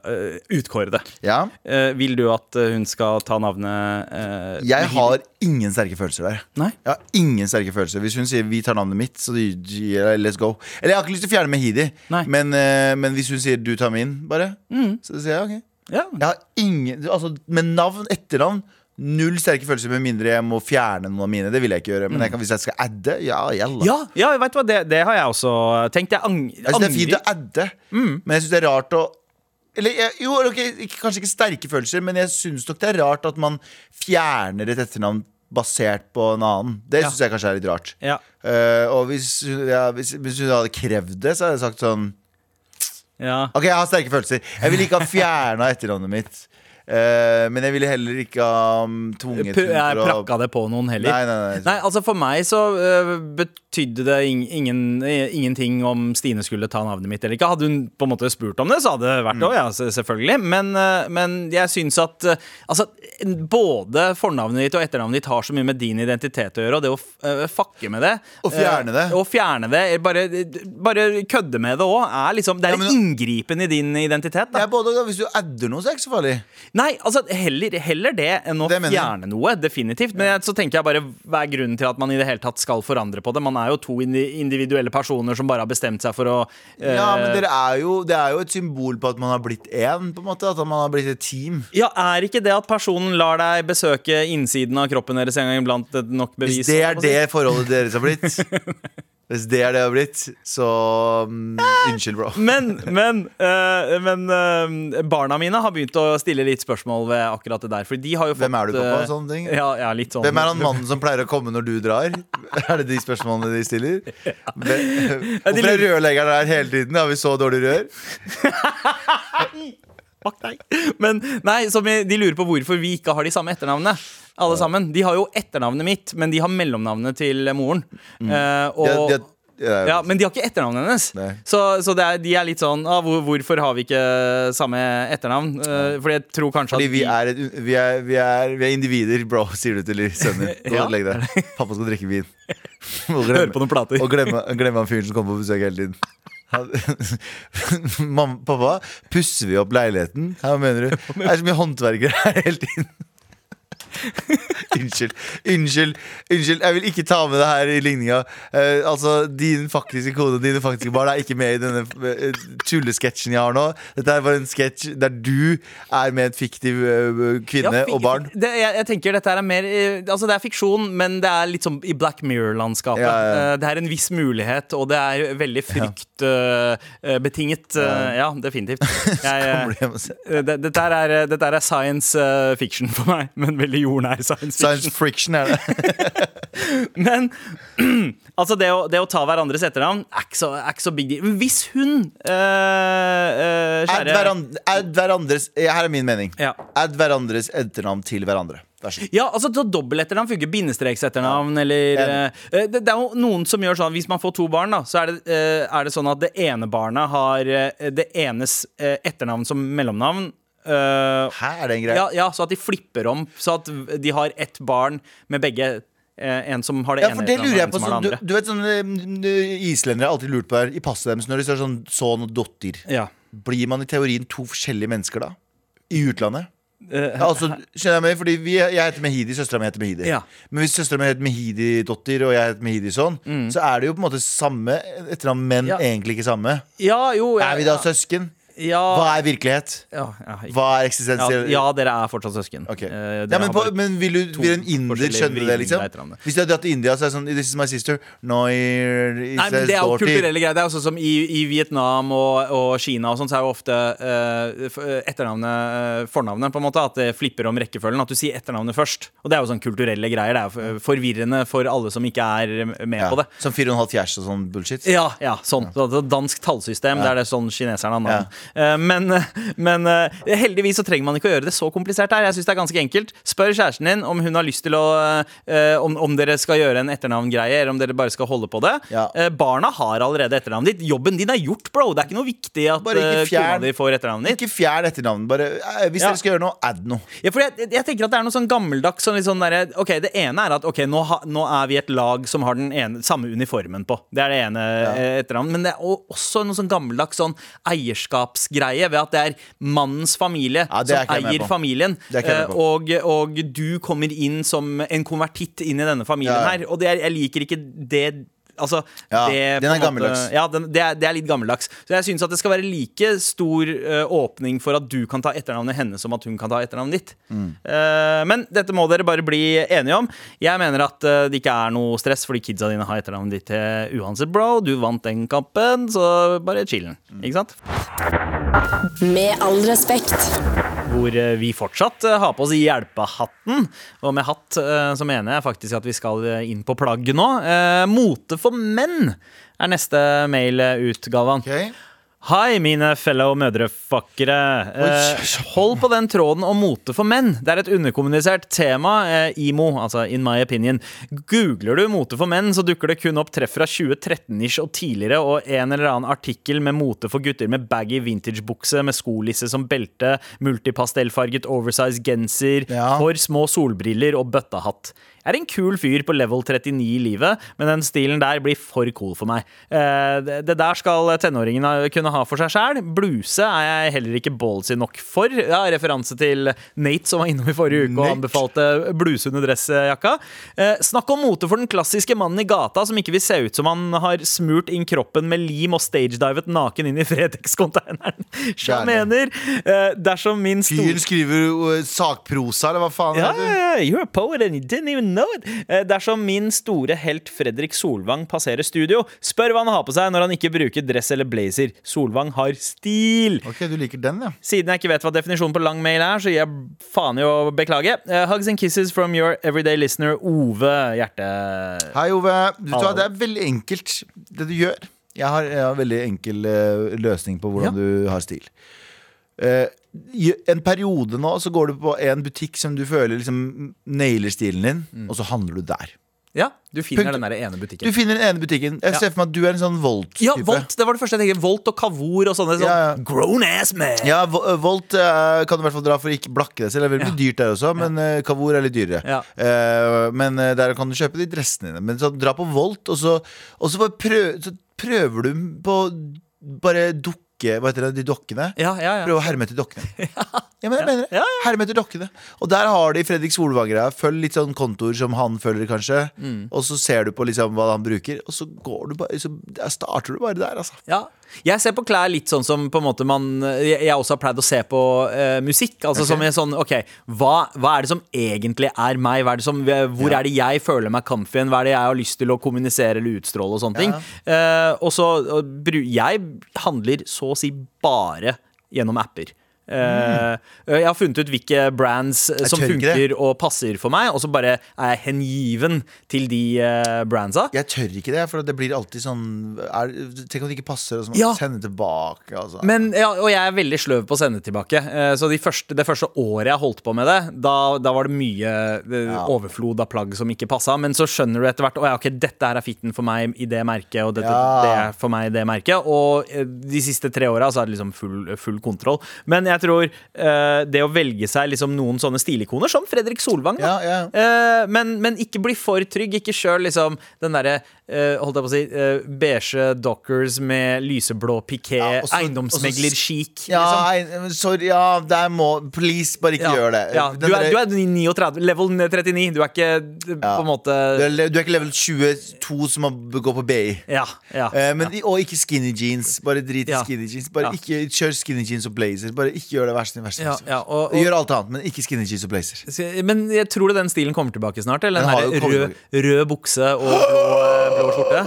utkårede, Ja. uh, vil du at hun skal ta navnet Jeg har ingen sterke følelser der. Nei? Jeg har ingen sterke følelser Hvis hun sier 'vi tar navnet mitt', så yeah, 'let's go'. Eller jeg har ikke lyst til å fjerne Mehidi, men, men hvis hun sier 'du tar min', bare, så sier jeg ok. Ja. Jeg har ingen Altså, med navn, etternavn Null sterke følelser med mindre jeg må fjerne noen av mine. Det vil jeg ikke gjøre. Men jeg kan, hvis jeg skal adde, ja, gjeld Ja, ja, vet du hva, det, det har jeg også tenkt. Jeg ang Jeg synes det er fint å adde, men jeg syns det er rart å eller, jo, okay, Kanskje ikke sterke følelser, men jeg syns nok det er rart at man fjerner et etternavn basert på en annen. Det Ja. syns jeg kanskje er litt rart. Ja. Uh, og hvis, ja, hvis, hvis hun hadde krevd det, så hadde jeg sagt sånn Ja. Ok, jeg har sterke følelser. Jeg ville ikke ha fjerna etternavnet mitt. Eh, men jeg ville heller ikke ha um, tvunget P- Jeg å- prakka det på noen heller. Nei, nei, nei. Nei, altså For meg så uh, betydde det ing ingen, eh, ingenting om Stine skulle ta navnet mitt eller ikke. Hadde hun på en måte spurt om det, så hadde det vært det òg, ja, selvfølgelig. Men, uh, men jeg syns at Altså, både fornavnet ditt og etternavnet ditt har så mye med din identitet å gjøre, og det å fucke med det Og fjerne det. Og fjerne det, bare, bare kødde med det òg, liksom Det er Ja, men- en inngripen i din identitet. Da. Ja, både, Hvis du adder noe, så er det ikke så farlig. Nei, altså heller, heller det enn å Det fjerne noe. Definitivt. Men så tenker jeg bare hva er grunnen til at man i det hele tatt skal forandre på det? Man er jo to individuelle personer som bare har bestemt seg for å eh, Ja, men dere er jo, Det er jo et symbol på at man har blitt én. På en måte, at man har blitt et team. Ja, Er ikke det at personen lar deg besøke innsiden av kroppen deres en gang iblant nok bevis? Hvis det er det forholdet deres har blitt Hvis det er det det har blitt, så um, Unnskyld, bro. Men, men, uh, men uh, barna mine har begynt å stille litt spørsmål ved akkurat det der. For de har jo fått Hvem er du, pappa? og Sånne ting. Ja, ja, litt sånn. Hvem er han mannen som pleier å komme når du drar? Er det de spørsmålene de stiller? Ja. Hvorfor er rørleggeren der hele tiden? Har vi så dårlig rør? Fuck deg. Men nei, som de lurer på hvorfor vi ikke har de samme etternavnene. Alle sammen. De har jo etternavnet mitt, men de har mellomnavnet til moren. Eh, og De har- de har- Ja, Men de har ikke etternavnet hennes. Nei. Så, så det er, de er litt sånn ah, hvor, Hvorfor har vi ikke samme etternavn? Uh, fordi jeg tror kanskje Fordi at vi er, et, vi, er, vi, er, vi er individer, bro, sier du til sønnen din. Ja. og legg deg. Pappa skal drikke vin. Og Hører på noen plater. Og glemme, glemme han fyren som kommer på besøk hele tiden. Mamma, pappa, pusser vi opp leiligheten? Hva mener du? Det er så mye håndverkere her hele tiden. Unnskyld. Unnskyld. Unnskyld. Jeg vil ikke ta med det her i ligninga. Eh, altså, Din faktiske kone og dine faktiske barn er ikke med i denne uh, tullesketsjen jeg har nå. Dette er bare en sketsj der du er med en fiktiv uh, kvinne Ja, og barn. Det, jeg, jeg tenker dette er mer uh, Altså Det er fiksjon, men det er litt som i Black Mirror-landskapet. Ja, ja, Det er en viss mulighet, og det er veldig fryktbetinget. ja, definitivt. Jeg, dette, er, dette er science fiction for meg, men veldig jordnær science fiction. Science friction er det. Men altså det å, det å ta hverandres etternavn er ikke så, er ikke så big deal. Hvis hun øh, øh, Add hverandre, add hverandres Her er min mening. Ja. Add hverandres etternavn til hverandre. Ja, altså så Dobbeltetternavn funker. Bindestreksetternavn eller Enig. øh, det, det er jo noen som gjør sånn Hvis man får to barn, da så er det, uh, er det sånn at det ene barnet har uh, det enes etternavn som mellomnavn. Øh, Hæ, er det en greie? ja, ja, så at de flipper om. Så at de har ett barn med begge. øh, en som har det Ja, ene for det lurer jeg på en som har sånn, du, du vet sånn eh, Islendere har alltid lurt på her I passet deres når det står sånn sønn og dotter. Ja. Blir man i teorien to forskjellige mennesker da? I utlandet? Ja, Altså, skjønner jeg meg? Fordi vi, Jeg heter Mehidi, søstera mi heter Mehidi. Ja. Men hvis søstera mi heter Mehidi-dotter, og jeg heter Mehidi-sønn, så er det jo på en måte samme etternavn, men Ja. egentlig ikke samme. ja, jo ja, Er vi da søsken? Ja, Hva er virkelighet? ja, ja, Hva er eksistensiell ja, dere er fortsatt søsken. Okay. Eh, men, på, men vil, du, vil en inder skjønne det, liksom? Hvis du hadde dratt til India, så er det sånn This is my sister. No, Nei, men Det er jo kulturelle greier. Det er sånn som I, i Vietnam og, og Kina og sånn, så er jo ofte eh, etternavnet eh, fornavnet, på en måte. At det flipper om rekkefølgen. At du sier etternavnet først. Og det er jo sånn kulturelle greier. Det er jo forvirrende for alle som ikke er med på det. Som fire og en halv fjers og sånn bullshit. Ja, ja, sånn. Så dansk tallsystem. Det er det sånn kineserne har navn. Eh, Men, men eh, heldigvis så trenger man ikke å gjøre det så komplisert her. Jeg synes det er ganske enkelt. Spør kjæresten din om hun har lyst til å eh, om, om dere skal gjøre en etternavngreie, eller om dere bare skal holde på det. Ja. Eh, Barna har allerede etternavnet ditt. Jobben din er gjort, bro. Det er ikke noe viktig at eh, kona di får etternavnet ditt. Ikke fjern etternavnet. Bare, eh, hvis Ja. dere skal gjøre noe, add noe. Ja, for jeg, jeg tenker at det er noe sånn gammeldags sånn sånn derre Ok, det ene er at ok, nå, ha, nå er vi et lag som har den ene, samme uniformen på. Det er det ene ja. etternavnet. Men det er også noe sånn gammeldags sånn eierskapsgreie ved at det er mannens familie Ja, som eier familien. Eh, og, og du kommer inn som en konvertitt inn i denne familien Ja. her. Og det er, jeg liker ikke det Altså, Ja, det, den er måte- gammeldags. Ja, den, det, er, det er litt gammeldags. Så jeg syns at det skal være like stor uh, åpning for at du kan ta etternavnet hennes som at hun kan ta etternavnet ditt. Mm. Uh, men dette må dere bare bli enige om. Jeg mener at uh, det ikke er noe stress fordi kidsa dine har etternavnet ditt til uansett, bro. Du vant den kampen, så bare chillen. Mm. Ikke sant? Med all respekt. Hvor eh, vi fortsatt eh, har på oss hjelpehatten. Og med hatt eh, så mener jeg faktisk at vi skal inn på plagget nå. Mote for menn er neste mail ut, Galvan. Ok? Hei, mine fellow mødrefuckere. Eh, hold på den tråden om mote for menn. Det er et underkommunisert tema. Eh, IMO, altså in my opinion. Googler du mote for menn, så dukker det kun opp treff fra 2013-ish og tidligere, og en eller annen artikkel med mote for gutter med baggy vintagebukse med skolisse som belte, multipastellfarget oversize genser, Ja. for små solbriller og bøttehatt. Jeg er en kul fyr på level 39 i livet, men den stilen der blir for cool for meg. Eh, det, der skal tenåringene kunne ha for seg sjæl. Bluse er jeg heller ikke ballsy nok for. Ja, referanse til Nate som var innom i forrige uke og anbefalte bluse under dressjakka. Eh, snakk om mote for den klassiske mannen i gata som ikke vil se ut som han har smurt inn kroppen med lim og stagedivet naken inn i Fretex-konteineren. Sjamener. Eh, dersom min store Fyren skriver sakprosa, eller hva faen ja, yeah, you're a poet and you didn't even know it. Eh, Dersom min store helt Fredrik Solvang passerer studio, spør hva han har på seg når han ikke bruker dress eller blazer. Solvang har stil. Ok, du liker den, ja. Siden jeg ikke vet hva definisjonen på lang mail er, så gir jeg faen i å beklage. Uh, hugs and kisses from your everyday listener Ove Hjerte. Hei, Ove. Du, du det er veldig enkelt, det du gjør. Jeg har, jeg har en veldig enkel uh, løsning på hvordan du har stil. I en periode nå så går du på en butikk som du føler liksom nailer stilen din, Mm. og så handler du der. Ja, du finner Punkt. den der ene butikken. Du finner den ene butikken. Jeg Ja. ser for meg at du er en sånn Volt-type. Ja, Volt, det var det første jeg tenkte. Volt og Kavor og sånne. Sånn, Ja, ja. Grown ass man. Ja, eh, Volt uh, kan du i hvert fall dra for å ikke blakke deg selv. Det er veldig dyrt der også, men uh, Kavor er litt dyrere. Eh, men der kan du kjøpe de dressene dine. Men så dra på Volt, og så, og så, prøv, så prøver du på bare dukke Hva heter det, de dokkene? Ja, ja, ja. Prøve å herme etter dokkene. Ja, men jeg mener det. Herme etter dokkene. Og der har de Fredrik Solvang-greia. Følg litt sånn kontoer som han følger, kanskje. Mm. Og så ser du på liksom hva han bruker, og så går du bare Så starter du bare der, altså. Ja. Jeg ser på klær litt sånn som på en måte man Jeg også har pleid å se på uh, musikk. Altså okay. som er sånn OK, hva, hva er det som egentlig er meg? Er det som, hvor Ja. er det jeg føler meg comfy? Hva er det jeg har lyst til å kommunisere eller utstråle og sånne ting? Uh, og så og Jeg handler så å si bare gjennom apper. Eh, jeg har funnet ut hvilke brands jeg som funker og passer for meg, og så bare er jeg hengiven til de uh, brandsa. Jeg tør ikke det, for det blir alltid sånn er, Tenk om det ikke passer, og så må Ja. sende tilbake. Altså. Men, ja, og jeg er veldig sløv på å sende tilbake. Uh, Så de første, det første året jeg holdt på med det, da, da var det mye ja. overflod av plagg som ikke passa. Men så skjønner du etter hvert at ja, ok, dette her er fitten for meg i det merket, og dette det er for meg i det merket. Og eh, de siste tre åra så er det liksom full, full kontroll. Men jeg tror uh, det å velge seg liksom noen sånne stilikoner, som Fredrik Solvang, da, Ja, ja. Uh, men, men ikke bli for trygg. Ikke kjør liksom den derre uh, holdt jeg på å si beige dockers med lyseblå piké, Ja, eiendomsmegler-chic. Ja, liksom. sorry, ja, der må Please, bare ikke gjør det. Du, er, du er 39, level 39. Du er ikke på en måte du er, du er ikke level 22 som har b- gå på BI. Men, Og ikke skinny jeans. Bare drit i skinny jeans. Bare ikke Kjør skinny jeans og blazer. Bare ikke gjør det verste. verste, ja, verste. ja og, og, Gjør alt annet, men ikke skinny jeans og blazer. men jeg tror det den stilen kommer tilbake snart? Eller Den den rød, rød bukse og blå, blå skjorte?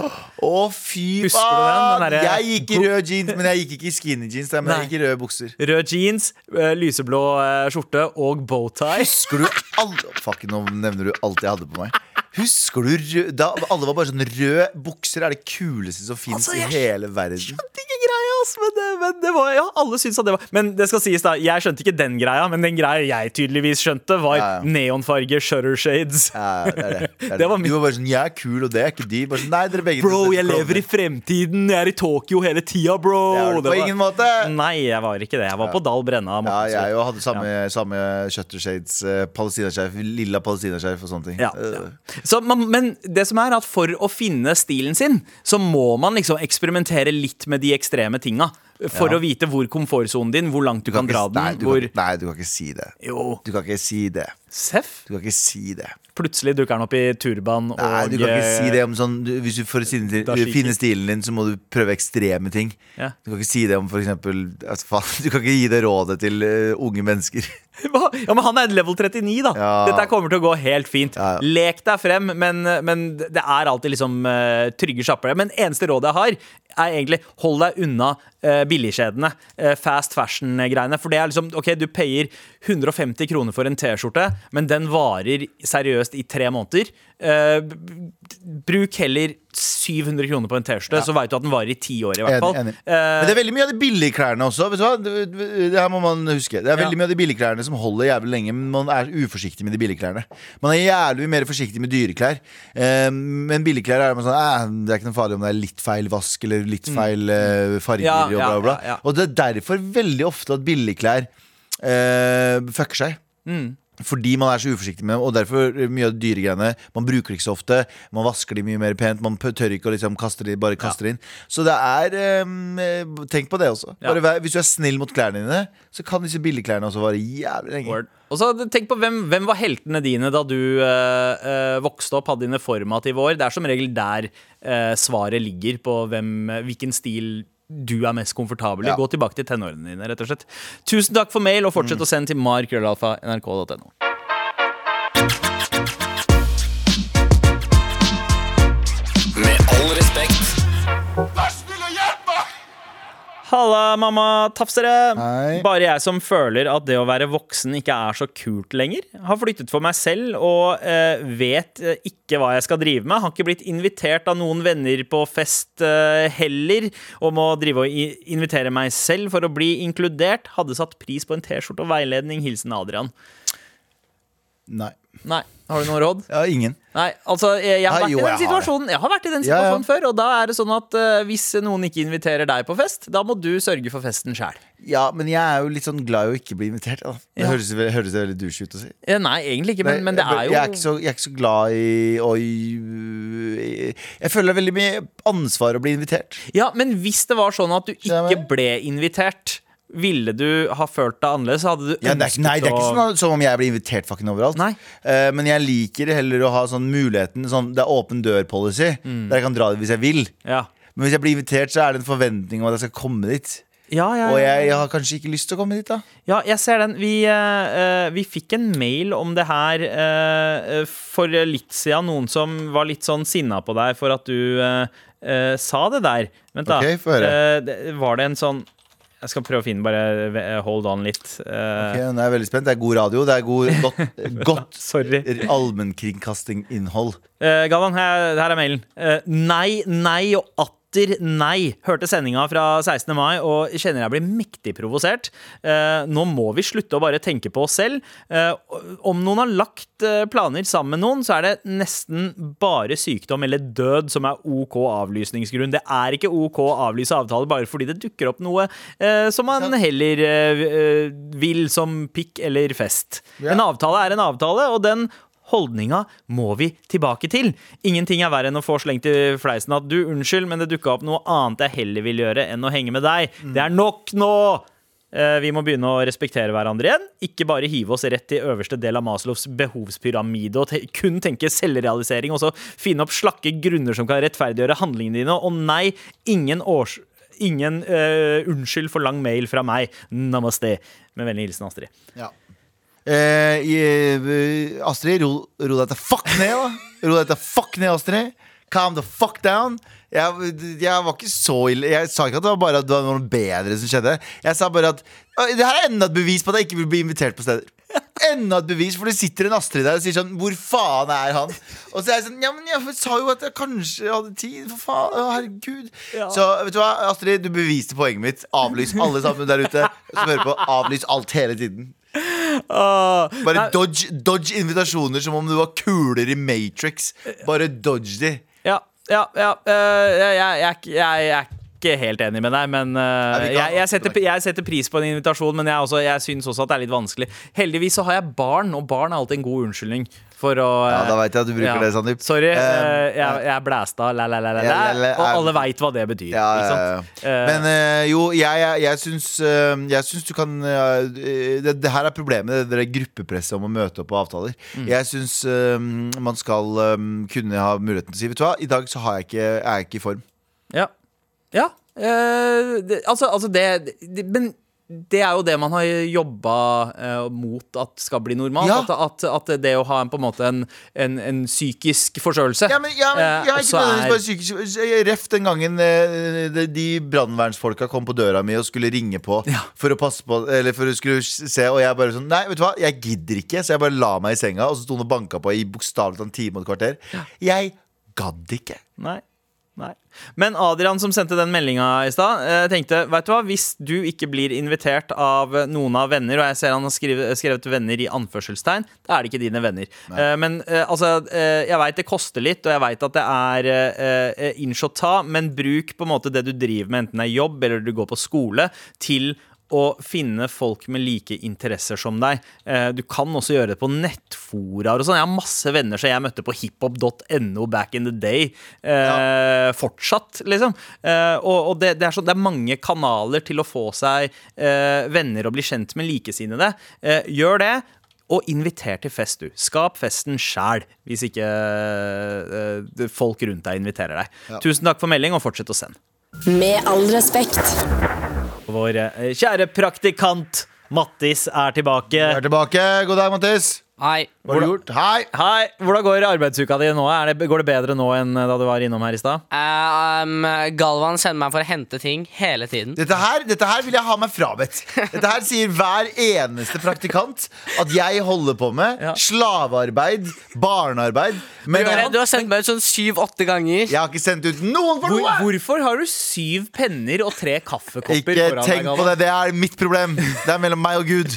Å, fy faen! Jeg gikk i rød jeans, men jeg gikk ikke i skinny jeans. Men Nei. jeg gikk i røde bukser. Rød jeans, eh, lyseblå eh, skjorte og bowtie. Husker du alle Fuck, nå nevner du alt jeg hadde på meg. Husker du rød, da alle var bare sånn Rød bukser er det kuleste som fins Altså, i hele verden. ikke greia, ass, men det, men det var Ja, alle syntes at det var Men det skal sies, da. Jeg skjønte ikke den greia, men den greia jeg tydeligvis skjønte, var Ja, ja. neonfarge shutter shades. Ja, det er det. det, er det. Var min- Du var bare sånn Jeg er kul, og det er ikke de. Bare sånn, Nei, dere begge Bro, jeg lever i fremtiden. Jeg er i Tokyo hele tida, bro. Det var det på var- ingen måte. Nei, jeg var ikke det. Jeg var på Dal Brenna. Ja, jeg jo hadde samme, samme shutter shades, uh, palestinaskjerf, lilla palestinaskjerf og sånne ting. Ja, Eh, ja. Så man, men det som er at for å finne stilen sin, så må man liksom eksperimentere litt med de ekstreme tinga. For Ja. å vite hvor komfortsonen din, hvor langt du, kan, kan, dra den. Nei du, hvor kan, ikke- nei, du kan ikke si det. Jo, Du kan ikke si det. Seff. Du kan ikke si det. Plutselig dukker han opp i turban Nei, og du kan ikke eh, si det om sånn du, Hvis du får finne, stilen din, så må du prøve ekstreme ting. Ja. Du kan ikke si det om eksempel altså, Du kan ikke gi det rådet til uh, unge mennesker. Ja, men han er level 39, da. Ja. Dette kommer til å gå helt fint. Ja. Lek deg frem, men, men det er alltid liksom uh, trygge sjapper. Men eneste rådet jeg har, er egentlig hold deg unna uh, billigkjedene. Uh, fast fashion-greiene. For det er liksom OK, du payer 150 kroner for en T-skjorte, men den varer seriøst i tre måneder. Eh, bruk heller 700 kroner på en T-skjorte, så veit du at den varer i ti år, i hvert Enig, fall. enig. Eh, Men det er veldig mye av de billige klærne også. Vet du hva? Det, det her må man huske. Det er veldig mye av de billige klærne som holder jævlig lenge, men man er uforsiktig med de billige klærne. Man er jævlig mye mer forsiktig med dyreklær. Eh, men billigklær er man sånn eh, Det er ikke noe farlig om det er litt feil vask eller litt feil eh, farger Mm. Ja, og bla, bla, bla. ja, ja. Og det er derfor veldig ofte at billigklær eh, fucker seg. Mm. Fordi man er så uforsiktig med dem, og derfor mye av de dyre greiene Man bruker det ikke så ofte. Man vasker de mye mer pent. Man tør ikke å liksom kaste de, bare kaste ja. inn. Så det er um, Tenk på det også. Ja. Bare hvis du er snill mot klærne dine, så kan disse billigklærne også vare jævlig lenge. Word. Og så Tenk på hvem, hvem var heltene dine da du øh, vokste opp, hadde dine formative år. Det er som regel der øh, svaret ligger på hvem, hvilken stil du er mest komfortabel i. Ja. Gå tilbake til tenårene dine, rett og slett. Tusen takk for mail, og fortsett å sende til markrøllalfa.nrk.no. Halla, mamma tafsere! Hei. Bare jeg som føler at det å være voksen ikke er så kult lenger. Har flyttet for meg selv og eh, vet eh, ikke hva jeg skal drive med. Har ikke blitt invitert av noen venner på fest eh, heller. Og må drive og invitere meg selv for å bli inkludert. Hadde satt pris på en T-skjorte og veiledning. Hilsen Adrian. Nei. Nei. Har du noe råd? Ja, ingen. Nei, altså jeg, jeg, har Nei, jo, i den jeg har situasjonen Jeg har vært i den Ja, ja. før, og da er det sånn at uh, hvis noen ikke inviterer deg på fest, da må du sørge for festen sjæl. Ja, men jeg er jo litt sånn glad i å ikke bli invitert. Da. Det Ja. høres, høres veldig douche ut å si. Eh, Nei, egentlig ikke, men, men det er jo jeg, er ikke så, er ikke så glad i å Jeg føler det er veldig mye ansvar å bli invitert. Ja, men hvis det var sånn at du ikke ble invitert, ville du ha følt deg annerledes? Hadde du Ja, det er, ikke- nei, det er ikke sånn som om jeg blir invitert fucking overalt. Nei. Eh, men jeg liker heller å ha sånn muligheten sånn, Det er åpen dør-policy, Mm. der jeg kan dra dit hvis jeg vil. Ja, Men hvis jeg blir invitert, så er det en forventning om at jeg skal komme dit. ja, ja, Og ja. jeg, jeg har kanskje ikke lyst til å komme dit, da. Ja, jeg ser den. Vi, eh, eh, vi fikk en mail om det her eh, for litt siden. Noen som var litt sånn sinna på deg for at du eh, eh, sa det der. Vent, da. Ok, få høre. Eh, det, var det en sånn Jeg skal prøve å finne bare eh, hold on litt. Uh, Ok, nå er jeg veldig spent. Det er god radio. Det er god, godt, godt allmennkringkastinginnhold. Uh, Galvan, her, her er mailen. Uh, nei, nei og atter nei. Hørte sendinga fra 16. mai og kjenner jeg blir mektig provosert. Eh, nå må vi slutte å bare tenke på oss selv. Eh, om noen har lagt eh, planer sammen med noen, så er det nesten bare sykdom eller død som er OK avlysningsgrunn. Det er ikke OK å avlyse avtaler bare fordi det dukker opp noe eh, som man heller vil som pikk eller fest. En avtale er en avtale, og den Holdninga må vi tilbake til. Ingenting er verre enn å få slengt i fleisen at du, unnskyld, men det dukka opp noe annet jeg heller vil gjøre enn å henge med deg. Det er nok nå! Eh, Vi må begynne å respektere hverandre igjen. Ikke bare hive oss rett til øverste del av Maslows behovspyramide og te kun tenke selvrealisering, og så finne opp slakke grunner som kan rettferdiggjøre handlingene dine. Og nei, ingen års... Ingen uh, unnskyld for lang mail fra meg. Namaste. Med vennlig hilsen Astrid. Ja. Eh, i- eh, Astrid, ro, ro deg til fuck ned, da. Ro deg til fuck ned, Astrid. Calm the fuck down. Jeg, jeg var ikke så ille. Jeg sa ikke at det var bare at det var noe bedre som skjedde. Jeg sa bare at det her er enda et bevis på at jeg ikke vil bli invitert på steder. Enda et bevis, for det sitter en Astrid der og sier sånn Hvor faen er han? Og så er jeg sånn Ja, men jeg sa jo at jeg kanskje hadde tid. For faen, å, herregud. Så vet du hva, Astrid, du beviste poenget mitt. Avlys alle sammen der ute som hører på. Avlys alt hele tiden. Bare dodge, dodge invitasjoner som om du var kuler i Matrix. Bare dodge de. Ja, ja, ja Uh, jeg, jeg, jeg, jeg, jeg ikke helt enig med deg, men kan- jeg, jeg, setter, jeg setter pris på en invitasjon, men jeg, også, jeg syns også at det er litt vanskelig. Heldigvis så har jeg barn, og barn er alltid en god unnskyldning for å Ja, da vet jeg at du bruker ja. det, Sandeep. Sorry, øh, jeg, jeg blæsta, la, la, la, la, la, og alle veit hva det betyr. Ja, ja, ja. Men jo, jeg, jeg, jeg, syns, jeg syns du kan det, det her er problemet, det der gruppepresset om å møte opp på avtaler. Mm. Jeg syns man skal kunne ha muligheten til å si Vet du hva, i dag så har jeg ikke, er jeg ikke i form. Ja. Ja. Eh, det, altså, altså det, det Men det er jo det man har jobba eh, mot at skal bli normalt. Ja. At, at, at det å ha en, på en måte en, en, en psykisk forstørrelse Ja, men, ja, men eh, jeg er ikke nødvendigvis bare psykisk Ref den gangen eh, de, de brannvernsfolka kom på døra mi og skulle ringe på Ja. for å passe på Eller for å skulle se, og jeg bare sånn Nei, vet du hva, jeg gidder ikke, så jeg bare la meg i senga, og så sto hun og banka på i bokstavelig talt en time og et kvarter. Jeg gadd ikke. Nei. Nei. Men Adrian som sendte den meldinga i stad, eh, tenkte vet du hva, hvis du ikke blir invitert av noen av venner, og jeg ser han har skrevet, skrevet venner i anførselstegn, da er det ikke dine venner. Nei. men eh, altså, eh, jeg veit det koster litt, og jeg veit at det er eh, eh, inch å ta, men bruk på en måte det du driver med, enten det er jobb eller du går på skole, til å finne folk med like interesser som deg. Eh, Du kan også gjøre det på nettforaer og sånn. Jeg har masse venner som jeg møtte på hiphop.no back in the day. Eh, Fortsatt, liksom. Eh, og og det, det, er så, det er mange kanaler til å få seg eh, venner og bli kjent med likesinnede. Eh, gjør det. Og inviter til fest, du. Skap festen sjæl, hvis ikke folk rundt deg inviterer deg. Tusen takk for melding, og fortsett å sende. Med all respekt. Vår eh, kjære praktikant Mattis er tilbake. Er tilbake. God dag, Mattis. Hei. Hva har du gjort? Hei. Hei, Hvordan går arbeidsuka di nå? Er det, går det bedre nå enn da du var innom her i stad? Eh, um, Galvan sender meg for å hente ting hele tiden. Dette her, dette her vil jeg ha meg frabedt. Dette her sier hver eneste praktikant at jeg holder på med. Ja. Slavearbeid, barnearbeid. Men Du, jeg, du har sendt meg ut sånn syv-åtte ganger. jeg har ikke sendt ut noen for Hvor, noe! hvorfor har du syv penner og tre kaffekopper Ikke foran deg? tenk på det. Det er mitt problem. Det er mellom meg og Gud.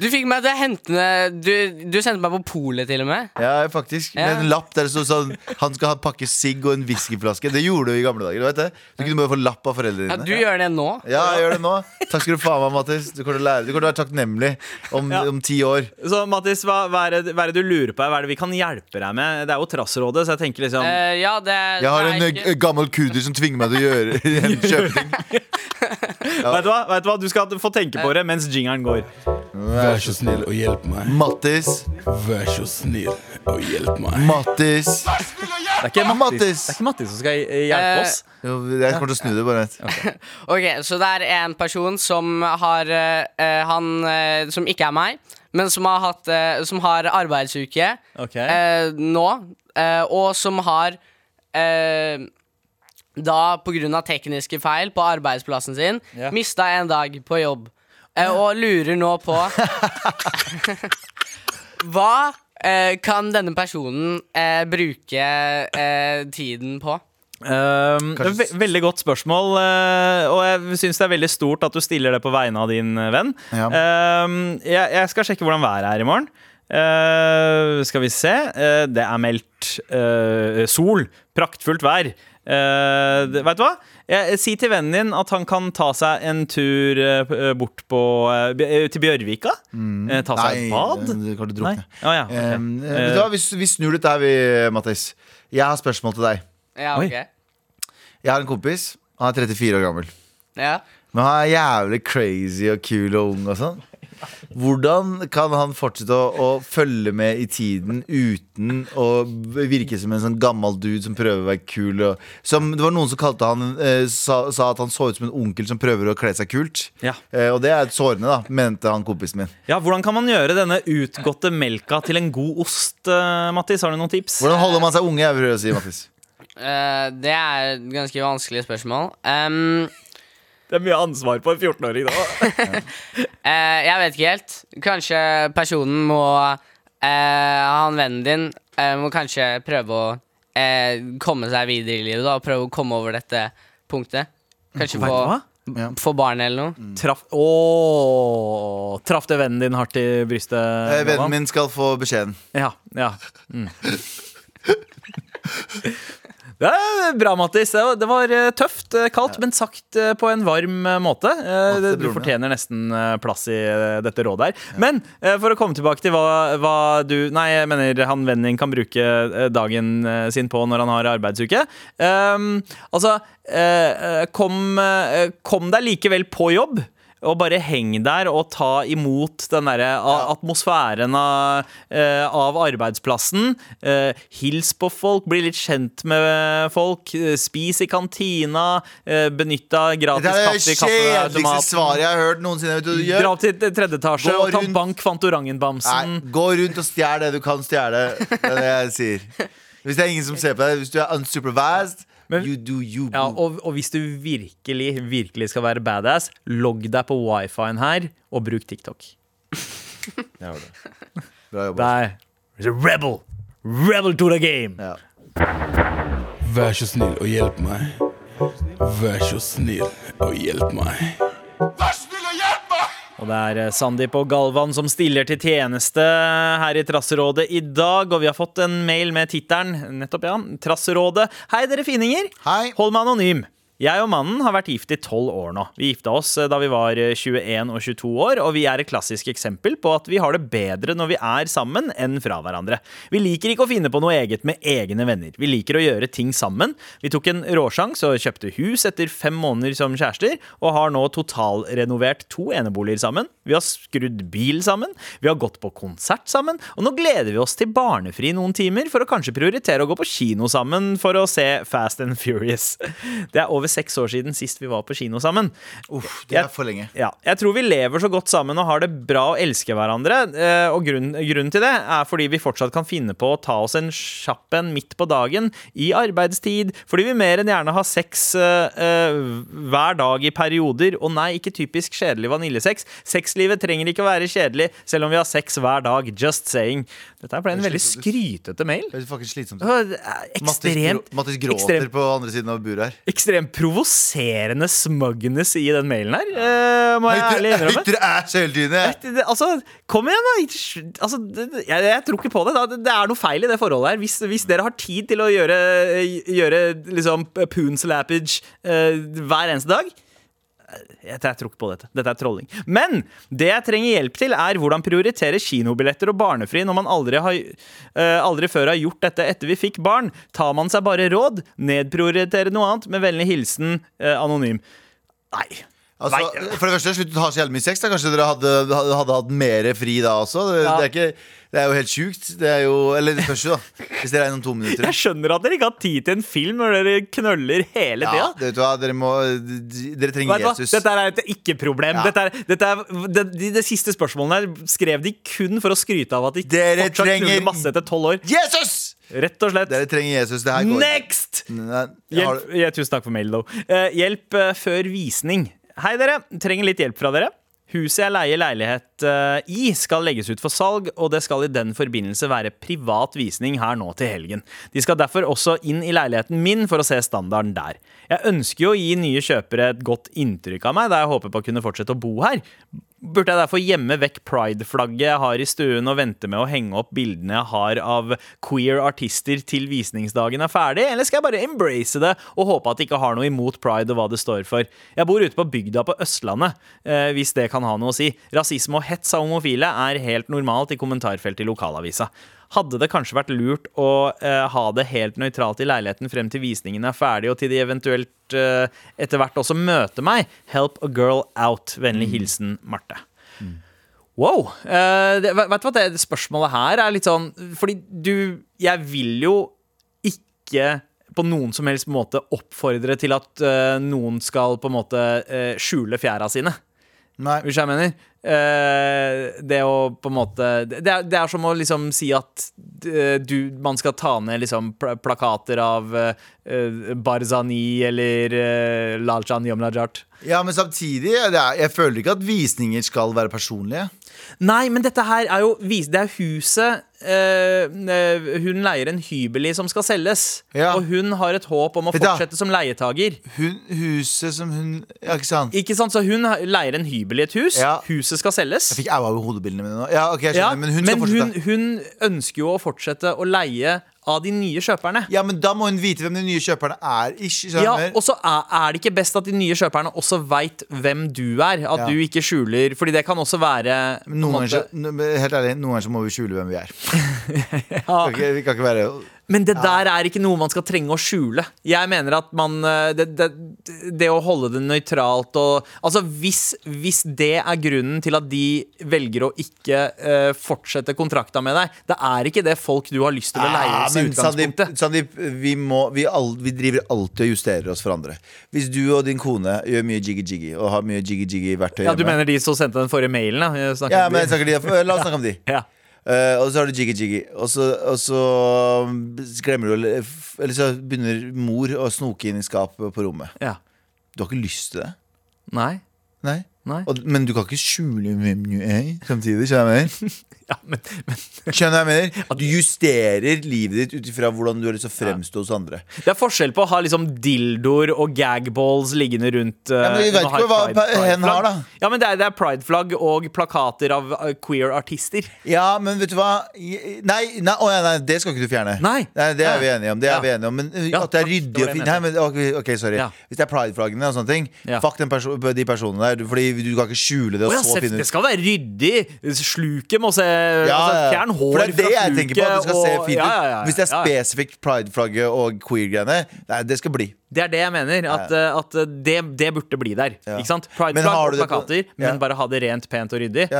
Du fikk meg til å hente ned Du, du sendte meg på polet, til og med. Ja, faktisk. Med en lapp der det stod sånn Han skal ha pakke sigg og en whiskyflaske. Det gjorde du i gamle dager. Du vet det Du kunne bare få lapp av foreldrene dine. Ja, du gjør det nå. Ja, jeg gjør det nå. Takk skal du faen meg, Mattis. Du kommer til å lære Du kommer til å være takknemlig om, Ja. om ti år. Så Mattis, hva, hva, er det, hva er det du lurer på? Hva er det vi kan hjelpe deg med? Det er jo Trassrådet, så jeg tenker liksom uh, ja, det Jeg har en eh, ikke- gammel kurder som tvinger meg til å gjøre kjøpe ting. Vet du hva? Vet du hva? Du skal få tenke på det mens jingeren går. Vær så snill og hjelp meg. Mattis. Vær så snill og hjelp meg. Mattis. Det er ikke Mattis, Mattis. det er ikke Mattis som skal hjelpe Eh, oss. Jo, jeg kommer til å snu det, bare vent. Ok, så det er en person som har eh, Han uh, som ikke er meg, men som har hatt uh, Som har arbeidsuke Ok. eh, nå, eh, og som har eh, da på grunn av tekniske feil på arbeidsplassen sin yeah. mista en dag på jobb. Eh, og lurer nå på Hva eh, kan denne personen eh, bruke eh, tiden på? Um, er ve veldig godt spørsmål, uh, og jeg syns det er veldig stort at du stiller det på vegne av din venn. Ja. Um, jeg, jeg skal sjekke hvordan været er i morgen. Uh, skal vi se. Uh, det er meldt eh, sol. Praktfullt vær. Uh, Veit vet du hva? Jeg, si til vennen din at han kan ta seg en tur uh, bort på uh, til Bjørvika. Eh, ta seg et bad. du kan du drukne. Oh, ja, okay. Um, eh, vet du hva, vi, vi snur litt der, vi, Mattis. Jeg har spørsmål til deg. Ja, okay. Jeg har en kompis. Han er 34 år gammel. Ja. Men han er jævlig crazy og kul og ung og sånn. Hvordan kan han fortsette å, å følge med i tiden uten å virke som en sånn gammel dude som prøver å være kul? Og, som, det var noen som kalte han eh, sa, sa at han så ut som en onkel som prøver å kle seg kult. Ja. Eh, og det er sårende, da, mente han kompisen min. ja, Hvordan kan man gjøre denne utgåtte melka til en god ost, eh, Mattis? Har du noen tips? Hvordan holder man seg unge, jeg prøver å si, Mattis? Uh, det er et ganske vanskelig spørsmål. Um, Det er mye ansvar på en 14-åring da. Eh, jeg vet ikke helt. Kanskje personen må uh, Han vennen din uh, må kanskje prøve å uh, komme seg videre i livet, da. Og prøve å komme over dette punktet. Kanskje få. Ja. få barn eller noe. Traff Åh, Traff det vennen din hardt i brystet? Eh, vennen min skal få beskjeden. Ja. ja. Mm. Det er bra, Mattis. Det var, eh, tøft, eh, kaldt, men sagt eh, på en varm måte. Du fortjener nesten plass i dette rådet her. Men for å komme tilbake til hva, hva du Nei, jeg mener han vennen din kan bruke dagen sin på når han har arbeidsuke. Um, altså, kom, kom deg likevel på jobb. Og bare heng der og ta imot den derre atmosfæren av, eh, av arbeidsplassen. Eh, hils på folk, bli litt kjent med folk. eh, spis i kantina. Eh, benytta gratis kaffe Det er det kjedeligste svaret jeg har hørt noensinne. Du du gjør? Dra til tredje etasje og ta rundt- bank Fantorangen-bamsen. Gå rundt og stjel det du kan stjele. Det er det jeg sier. Hvis det er ingen som ser på deg, hvis du er unsupervised, Men- you do you. Ja, og, og hvis du virkelig, virkelig skal være badass, logg deg på wifi-en her, og bruk TikTok. Det. Bra jobba. Der. Rebel. Rebel to the game. Ja. Vær så snill og hjelp meg. Vær så snill og hjelp meg. Vær snill Og det er eh, Sandeep og Galvan som stiller til tjeneste her i Trasserådet i dag. Og vi har fått en mail med tittelen nettopp, ja. Trasserådet. Hei, dere fininger. Hei. Hold meg anonym. Jeg og mannen har vært gift i tolv år nå. Vi gifta oss eh, da vi var eh, 21 og 22 år, og vi er et klassisk eksempel på at vi har det bedre når vi er sammen enn fra hverandre. Vi liker ikke å finne på noe eget med egne venner. Vi liker å gjøre ting sammen. Vi tok en råsjans og kjøpte hus etter fem måneder som kjærester, og har nå totalrenovert to eneboliger sammen. Vi har skrudd bil sammen, vi har gått på konsert sammen, og nå gleder vi oss til barnefri noen timer for å kanskje prioritere å gå på kino sammen for å se Fast and Furious. Det er over seks år siden sist vi var på kino sammen. Uff, det er for lenge. Ja, jeg tror vi lever så godt sammen og har det bra og elsker hverandre. eh, Og grunnen, grunnen til det er fordi vi fortsatt kan finne på å ta oss en kjapp en midt på dagen i arbeidstid. Fordi vi mer enn gjerne har sex eh, eh, hver dag i perioder. Og nei, ikke typisk kjedelig vaniljesex. Sexlivet trenger ikke å være kjedelig selv om vi har sex hver dag. Just saying. Dette ble en veldig skrytete mail. Det er faktisk slitsomt. Ekstremt, Mattis, Mattis gråter ekstremt, på andre siden av buret her. ekstremt provoserende smugness i den mailen her. Uh, må jeg ærlig innrømme. Høytere æsj hele tiden. Altså, kom igjen, da. Altså, jeg, jeg tror ikke på det. Da. Det er noe feil i det forholdet her. Hvis, hvis dere har tid til å gjøre, gjøre liksom poonslappage uh, hver eneste dag jeg, jeg tror ikke på dette. Dette er trolling. Men det jeg trenger hjelp til, er hvordan prioritere kinobilletter og barnefri når man aldri, har, uh, aldri før har gjort dette etter vi fikk barn. Tar man seg bare råd? Nedprioritere noe annet? Med vennlig hilsen uh, anonym. Nei. Altså, Nei. for det første, slutt å ha så jævlig mye sex. Da. Kanskje dere hadde, hadde, hadde hatt mer fri da også. Det, Ja. det, er ikke, det er jo helt sjukt. Det er jo, eller det jo, da. Hvis dere er innom to minutter. Jeg skjønner at dere ikke har tid til en film når dere knøller hele Ja, tida. det vet du hva, dere, må, dere trenger hva? Jesus. Dette er et ikke-problem. Ja. Dette er, dette er, det, de, de siste spørsmålene her skrev de kun for å skryte av at de Dere fortsatt trenger- knuller masse etter tolv år. Jesus! Rett og slett. Dere trenger Jesus. Det her går Next! Nei, har- Hjelp, ja, tusen takk for mail, though. Uh, hjelp uh, før visning. Hei, dere. Trenger litt hjelp fra dere. Huset jeg leier leilighet eh, i, skal legges ut for salg, og det skal i den forbindelse være privat visning her nå til helgen. De skal derfor også inn i leiligheten min for å se standarden der. Jeg ønsker jo å gi nye kjøpere et godt inntrykk av meg, da jeg håper på å kunne fortsette å bo her. Burde jeg derfor gjemme vekk pride-flagget jeg har i stuen og vente med å henge opp bildene jeg har av queer artister til visningsdagen er ferdig, eller skal jeg bare embrace det og håpe at det ikke har noe imot pride og hva det står for? Jeg bor ute på bygda på Østlandet, eh, hvis det kan ha noe å si. Rasisme og hets av homofile er helt normalt i kommentarfeltet i lokalavisa. Hadde det kanskje vært lurt å eh, ha det helt nøytralt i leiligheten frem til visningen er ferdig, og til de eventuelt eh, etter hvert også møter meg? Help a girl out. Vennlig hilsen Marte. Wow. eh, det, vet du hva, det spørsmålet her er litt sånn Fordi du Jeg vil jo ikke på noen som helst måte oppfordre til at eh, noen skal på en måte eh, skjule fjæra sine. Nei. Hvis jeg mener. Eh, det å på en måte Det er, det er som å liksom si at eh, du, man skal ta ned liksom pl plakater av eh, Barzani eller uh, Lalcan Yomlajart. Ja, men samtidig det er, Jeg føler ikke at visninger skal være personlige. Nei, men dette her er jo Det er huset eh, Hun leier en hybel i som skal selges. Ja. Og hun har et håp om å Vet fortsette som leietager. Hun, huset som hun Ja, ikke sant? Ikke sant? Så hun leier en hybel i et hus. Ja. Huset skal selges. Jeg fikk aua over hodebildene mine nå. Ja, ok, jeg skjønner, Ja, Men hun skal hun, fortsette. hun ønsker jo å fortsette å leie av de nye kjøperne. Ja, men da må hun vite hvem de nye kjøperne er. Ikke, Ja, og så er, er det ikke best at de nye kjøperne også veit hvem du er? At Ja. du ikke skjuler Fordi det kan også være Noen ganger, men helt ærlig, noen ganger så må vi skjule hvem vi er. Kan ikke, vi kan ikke være Men det der er ikke noe man skal trenge å skjule. Jeg mener at man eh, Det, det, det å holde det nøytralt og Altså, hvis, hvis det er grunnen til at de velger å ikke uh, fortsette kontrakta med deg, det er ikke det folk du har lyst til å leie hos i utgangspunktet. Sandeep vi, vi, vi driver alltid og justerer oss for andre. Hvis du og din kone gjør mye jiggy-jiggy og har mye jiggy-jiggy-verktøy Ja, Du mener de som sendte den forrige mailen? Ja, Ja, men de, La oss snakke om de. ja. Eh, og så har du jiggy-jiggy, og så, og så glemmer du Eller så begynner mor å snoke inn i skapet på rommet. ja. Du har ikke lyst til det? Nei. Nei? Nei. Og, men du kan ikke skjule hvem du er samtidig. Skjønner jeg mener? Ja, men, men Skjønner du hva jeg mener? Du justerer livet ditt ut ifra hvordan du har lyst til å fremstå hos andre. Det er forskjell på å ha liksom dildoer og gagballs liggende rundt uh, Ja, men vi vet ikke hva pride- hen har, da. Ja, men det er, det er prideflagg og plakater av uh, queer artister. Ja, men vet du hva? Nei, nei, å, nei, nei det skal ikke du fjerne. Nei. det er vi enige om. Det er Ja. vi enige om Men Ja, at det er ryddig og fint Nei, men, ok, sorry. Hvis det er prideflaggene og sånne ting, fuck perso de personene der. Fordi du kan ikke skjule det og oh, så finne det skal være ryddig. Sluket må se Ja, altså. Fjern hår For det er det fra jeg tenker på. At det skal og, se fint ut Hvis det er spesifikt prideflagget og queer-greiene, nei, det skal bli. Det er det jeg mener. At, uh, at uh, det, det burde bli der. Ikke sant? Prideflagg og plakater, men bare ha det rent, pent og ryddig.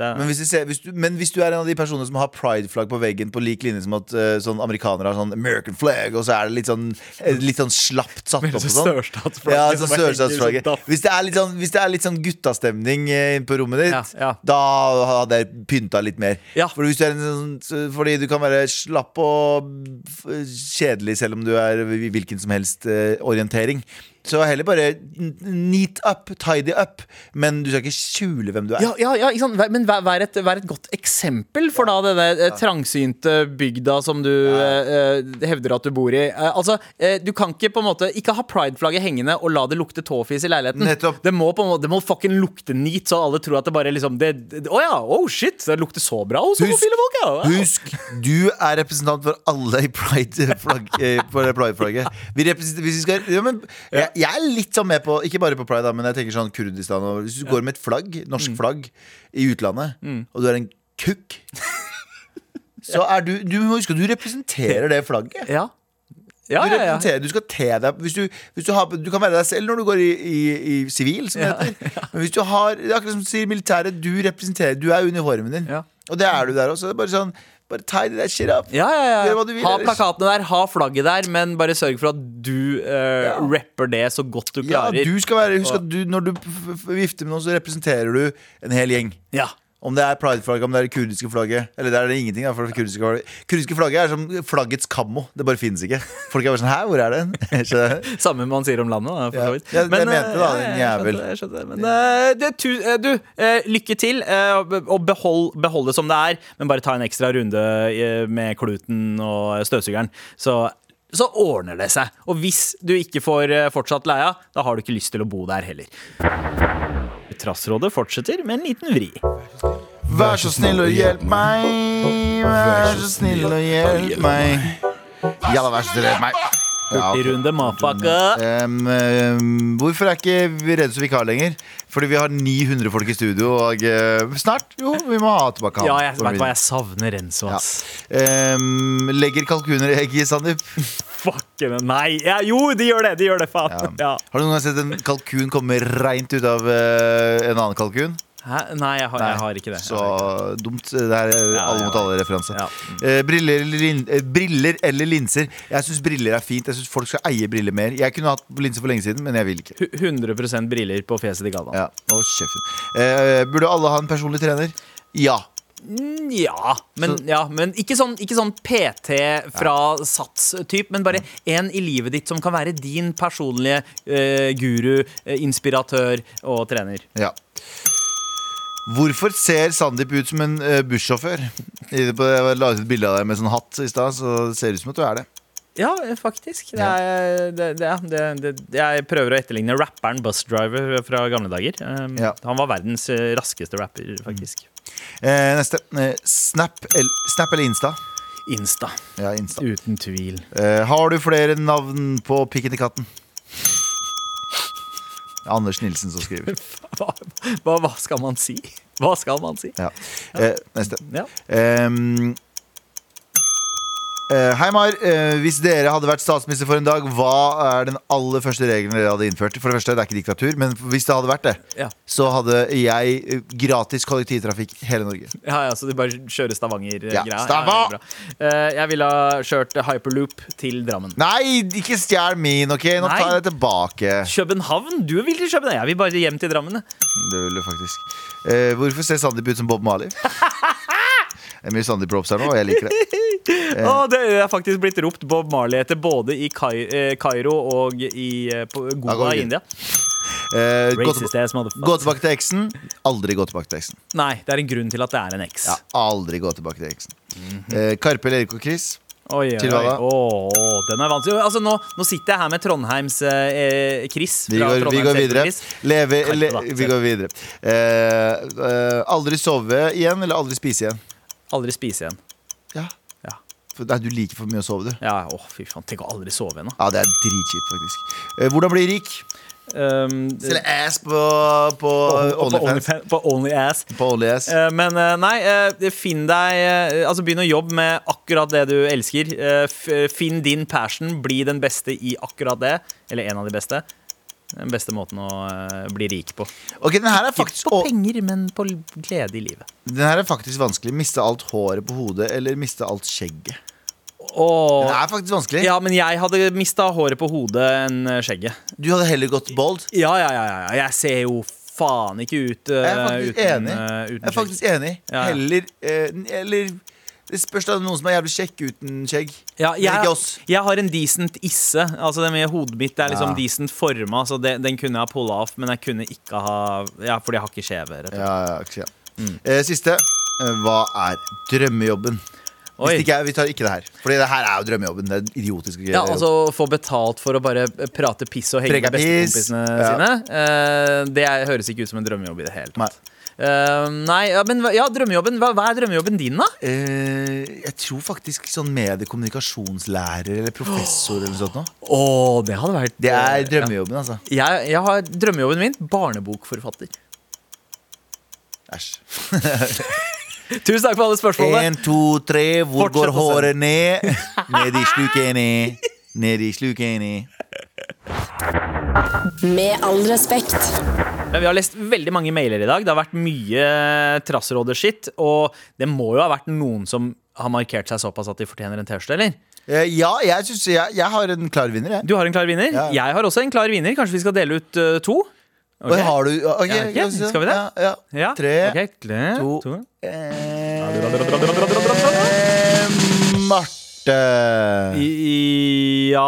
Er- Men, hvis du ser, hvis du, men hvis du er en av de personene som har prideflagg på veggen på lik linje som at uh, sånn amerikanere har sånn American flag, og så er det litt sånn, eh, litt sånn slapt satt opp og sånn. Ja, som sånn sørstatsflagget. Hvis det er litt sånn, hvis det er litt sånn guttastemning eh, inne på rommet ditt, Ja, ja. da hadde jeg pynta litt mer. Ja. For hvis du er en sånn, fordi du kan være slapp og kjedelig selv om du er i hvilken som helst uh, orientering. Så heller bare neat up, tidy up. Men du skal ikke skjule hvem du er. Ja, ja, ja ikke sant? Men vær, vær, et, vær et godt eksempel for da denne ja. trangsynte bygda som du eh, eh, hevder at du bor i. Eh, altså, eh, Du kan ikke på en måte Ikke ha prideflagget hengende og la det lukte tåfis i leiligheten. Nettopp. Det må på en måte Det må fucking lukte neat, så alle tror at det bare liksom Å ja, oh shit, det lukter så bra hos homofile folk, ja. Husk, du er representant for alle i eh, på det Pride-flagget. Vi representerer hvis vi skal, ja, men, jeg, jeg er litt sånn med på Ikke bare på Pride, da, men jeg tenker sånn Kurdistan. Og, hvis du går med et flagg, norsk flagg, i utlandet, og du er en kukk så er du, du må huske at du representerer det flagget. Ja. Ja, Du, ja, ja. du skal te deg hvis du, hvis du, har, du kan være deg selv når du går i, sivil, som det heter. Men hvis du har Det er akkurat som du sier militæret. Du representerer Du er uniformen din. Ja. Og det er du der også. Det er bare sånn Bare tidy that shit up. Ja, ja, ja. Gjør hva du vil, ha ellers. plakatene der, ha flagget der, men bare sørg for at du uh, Ja. rapper det så godt du Ja, klarer. du skal være Husk at du, når du vifter med noen, så representerer du en hel gjeng. Ja. Om det er prideflagget, om det er det kurdiske flagget. Eller det er det ingenting. Da, for det kurdiske, flagget. kurdiske flagget er som flaggets kammo. Det bare finnes ikke. Folk er bare sånn Hæ, hvor er den? Samme man sier om landet, da, for Ja. Men, mente da, din jeg jævel. skjønte jeg skjønte. Men eh, det, tu, eh, du, eh, lykke til, og behold, behold det som det er, men bare ta en ekstra runde med kluten og støvsugeren. Så så ordner det seg. Og hvis du ikke får fortsatt leia, da har du ikke lyst til å bo der heller. Trassrådet fortsetter med en liten vri. Vær så snill og hjelp meg. Vær så snill og hjelp meg. Ja da, vær så snill og hjelp meg. Ja. Hurtigrunde, motherfucker. Em, em, hvorfor er ikke vi redde så vikar lenger? Fordi vi har 900 folk i studio, og uh, snart Jo, vi må ha tilbake han. Ja, jeg vet hva jeg savner Renzo, Ja. Um, legger kalkuner i egg i Sandeep? Fucken, nei. Ja, jo, de gjør det, de gjør det, faen. Ja. Har du noen gang sett en kalkun komme reint ut av uh, en annen kalkun? Hæ? Nei, jeg har, jeg har ikke det. Så dumt. Det er alle mot alle-referanse. Eh, briller, eller lin, eh, briller eller linser. Jeg syns briller er fint. Jeg syns folk skal eie briller mer. Jeg kunne hatt linser for lenge siden, men jeg vil ikke. det. 100 briller på fjeset til Galvan. Ja, Å, kjeften. Eh, burde alle ha en personlig trener? Ja. Mm, Ja, men, ja, men ikke, sånn, ikke sånn PT fra Sats-typ, men bare en i livet ditt som kan være din personlige eh, guru, eh, inspiratør og trener. ja. Hvorfor ser Sandeep ut som en uh, bussjåfør? Jeg la ut et bilde av deg med sånn hatt i stad, så det ser ut som at du er det. Ja, faktisk. Det er, det, det, det, det, jeg prøver å etterligne rapperen Busdriver fra gamle dager. Um, Ja. Han var verdens eh, raskeste rapper, faktisk. Eh, neste. Eh, Snap, el, Snap eller Insta? Insta. Ja, Insta. Uten tvil. Eh, har du flere navn på pikken til katten? Anders Nilsen som skriver. Hva, hva, hva skal man si? Hva skal man si? Ja. Eh, neste. Ja. Eh, Hei, Mar. Eh, hvis dere hadde vært statsminister for en dag, hva er den aller første regelen dere hadde innført? For det første, det er ikke diktatur, men hvis det hadde vært det, Ja. så hadde jeg eh, gratis kollektivtrafikk hele Norge. Ja, ja, så du bare kjører Stavanger-greia? Ja, Stava! ja. Eh, jeg ville ha kjørt hyperloop til Drammen. Nei, ikke stjel min, OK? Nå tar jeg det tilbake. København? Du vil til København? Jeg vil bare hjem til Drammen. Det vil du faktisk. Eh, hvorfor ser Sandeep ut som Bob Marley? Mye Sandeep-props her nå, og jeg liker det. Å, det er faktisk blitt ropt Bob Marley etter både i Kai eh, Kairo og i eh, Goa i India. Eh, gå, tilbake til eksen. Aldri gå tilbake til eksen. Nei, det er en grunn til at det er en eks. Ja, aldri gå tilbake til eksen. eh, Karpe, Erik og Chris. Oi, oi, oi. Oh, den er vanskelig. Altså, nå, nå sitter jeg her med Trondheims eh, eh, Chris. Vi går, vi går videre. Leve, le, vi går videre. Eh, eh, aldri sove igjen, eller aldri spise igjen? Aldri spise igjen. Ja. Ja. For, nei, du liker for mye å sove, du. Ja, åh, fy faen. Tenk å aldri sove igjen, da. Ja, det er dritkjipt, faktisk. Eh, hvordan bli rik? Um, Selge ass på, på. OnlyFans- på OnlyAss. På OnlyAss. Eh, Men eh, nei, eh, finn deg eh, Altså begynn å jobbe med akkurat det du elsker. Eh, f- Finn din passion, bli den beste i akkurat det. Eller en av de beste. Den beste måten å eh, bli rik på. Okay, den her er Ikke på penger, men på glede i livet. Den her er faktisk vanskelig. Miste alt håret på hodet, eller miste alt skjegget. Åh, Den er faktisk vanskelig. ja, men jeg hadde mista håret på hodet enn eh, skjegget. Du hadde heller gått bold? Ja, ja, ja, ja. Jeg ser jo faen ikke ut uh, Jeg er faktisk uten, enig. eh, uten Jeg er faktisk enig. Ja. Heller, uh, eller Det spørs da noen som er jævlig kjekk uten skjegg. Ja, jeg, jeg har en decent isse. Altså det med Hodet mitt er liksom Ja. decent forma, så det, den kunne jeg ha pulla off, men jeg kunne ikke ha Ja, fordi jeg har ikke skjeve. Ja, ja, sant. Eh, siste. Eh, Hva er drømmejobben? Ikke er, vi tar ikke det her. Fordi det her er jo drømmejobben. Det er idiotiske greier. Ja, altså Få betalt for å bare prate piss og henge med bestekompisene Ja. sine. eh, det er- høres ikke ut som en drømmejobb i det hele Nei. Tatt. Eh, nei, ja, men ja, drømmejobben. Hva, hva er drømmejobben din, da? Uh, jeg tror faktisk sånn mediekommunikasjonslærer eller professor eller noe sånt noe. Oh, det hadde vært Det er drømmejobben, drømmejobben, altså. jeg, jeg har drømmejobben min barnebokforfatter. Æsj. Tusen takk for alle spørsmålene. En, to, tre, hvor Fortsett går håret ned? Ned i slukene. Ned i slukene. Med all respekt. Ja, Vi har lest veldig mange mailer i dag. Det har vært mye trassråder-shit. Og det må jo ha vært noen som har markert seg såpass at de fortjener en T-skjorte, eller? Eh, ja, jeg synes jeg, jeg har en klar vinner, jeg. Du har en klar vinner. Ja. Jeg har også en klar vinner. Kanskje vi skal dele ut uh, to? Okay. Har du ok, Ja, ok, la oss se. skal vi det? Ja, ja. Tre, to. to. Eh, Marte. I, i, ja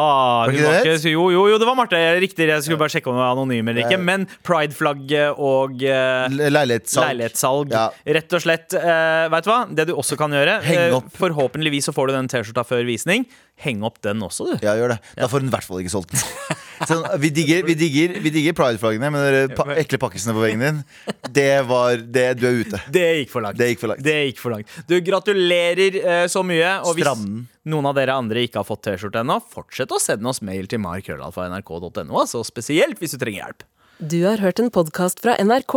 Var ikke var ikke, jo, jo, jo, det var Marte. Riktig. Jeg skulle bare sjekke om hun var anonym eller ikke. Men prideflagget og uh, Leilighetssalg. Leilighetssalg. Ja. Rett og slett. Uh, vet du hva? Det du også kan gjøre eh, opp. Forhåpentligvis så får du den T-skjorta før visning. Heng opp den også, du. Ja, gjør det. Da får hun i hvert fall ikke solgt den. Sånn, vi digger, vi digger, vi digger pride-flaggene, men de pa ekle pakkisene på veggen din, det var det, Du er ute. Det gikk for langt. Det gikk for langt. Det gikk for langt. Du, gratulerer eh, så mye. Og hvis Stranden. noen av dere andre ikke har fått T-skjorte ennå, fortsett å sende oss mail til markrøllalfa.nrk.no, altså spesielt hvis du trenger hjelp. Du har hørt en podkast fra NRK.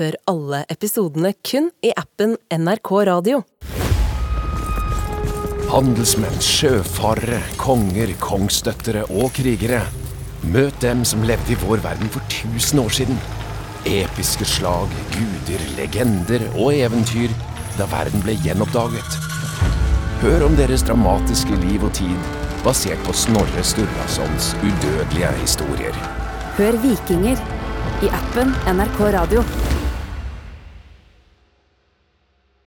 Hør alle episodene kun i appen NRK Radio. Handelsmenn, sjøfarere, konger, kongsdøttere og krigere. Møt dem som levde i vår verden for 1000 år siden. Episke slag, guder, legender og eventyr da verden ble gjenoppdaget. Hør om deres dramatiske liv og tid, basert på Snorre Sturlasons udødelige historier. Hør Vikinger i appen NRK Radio.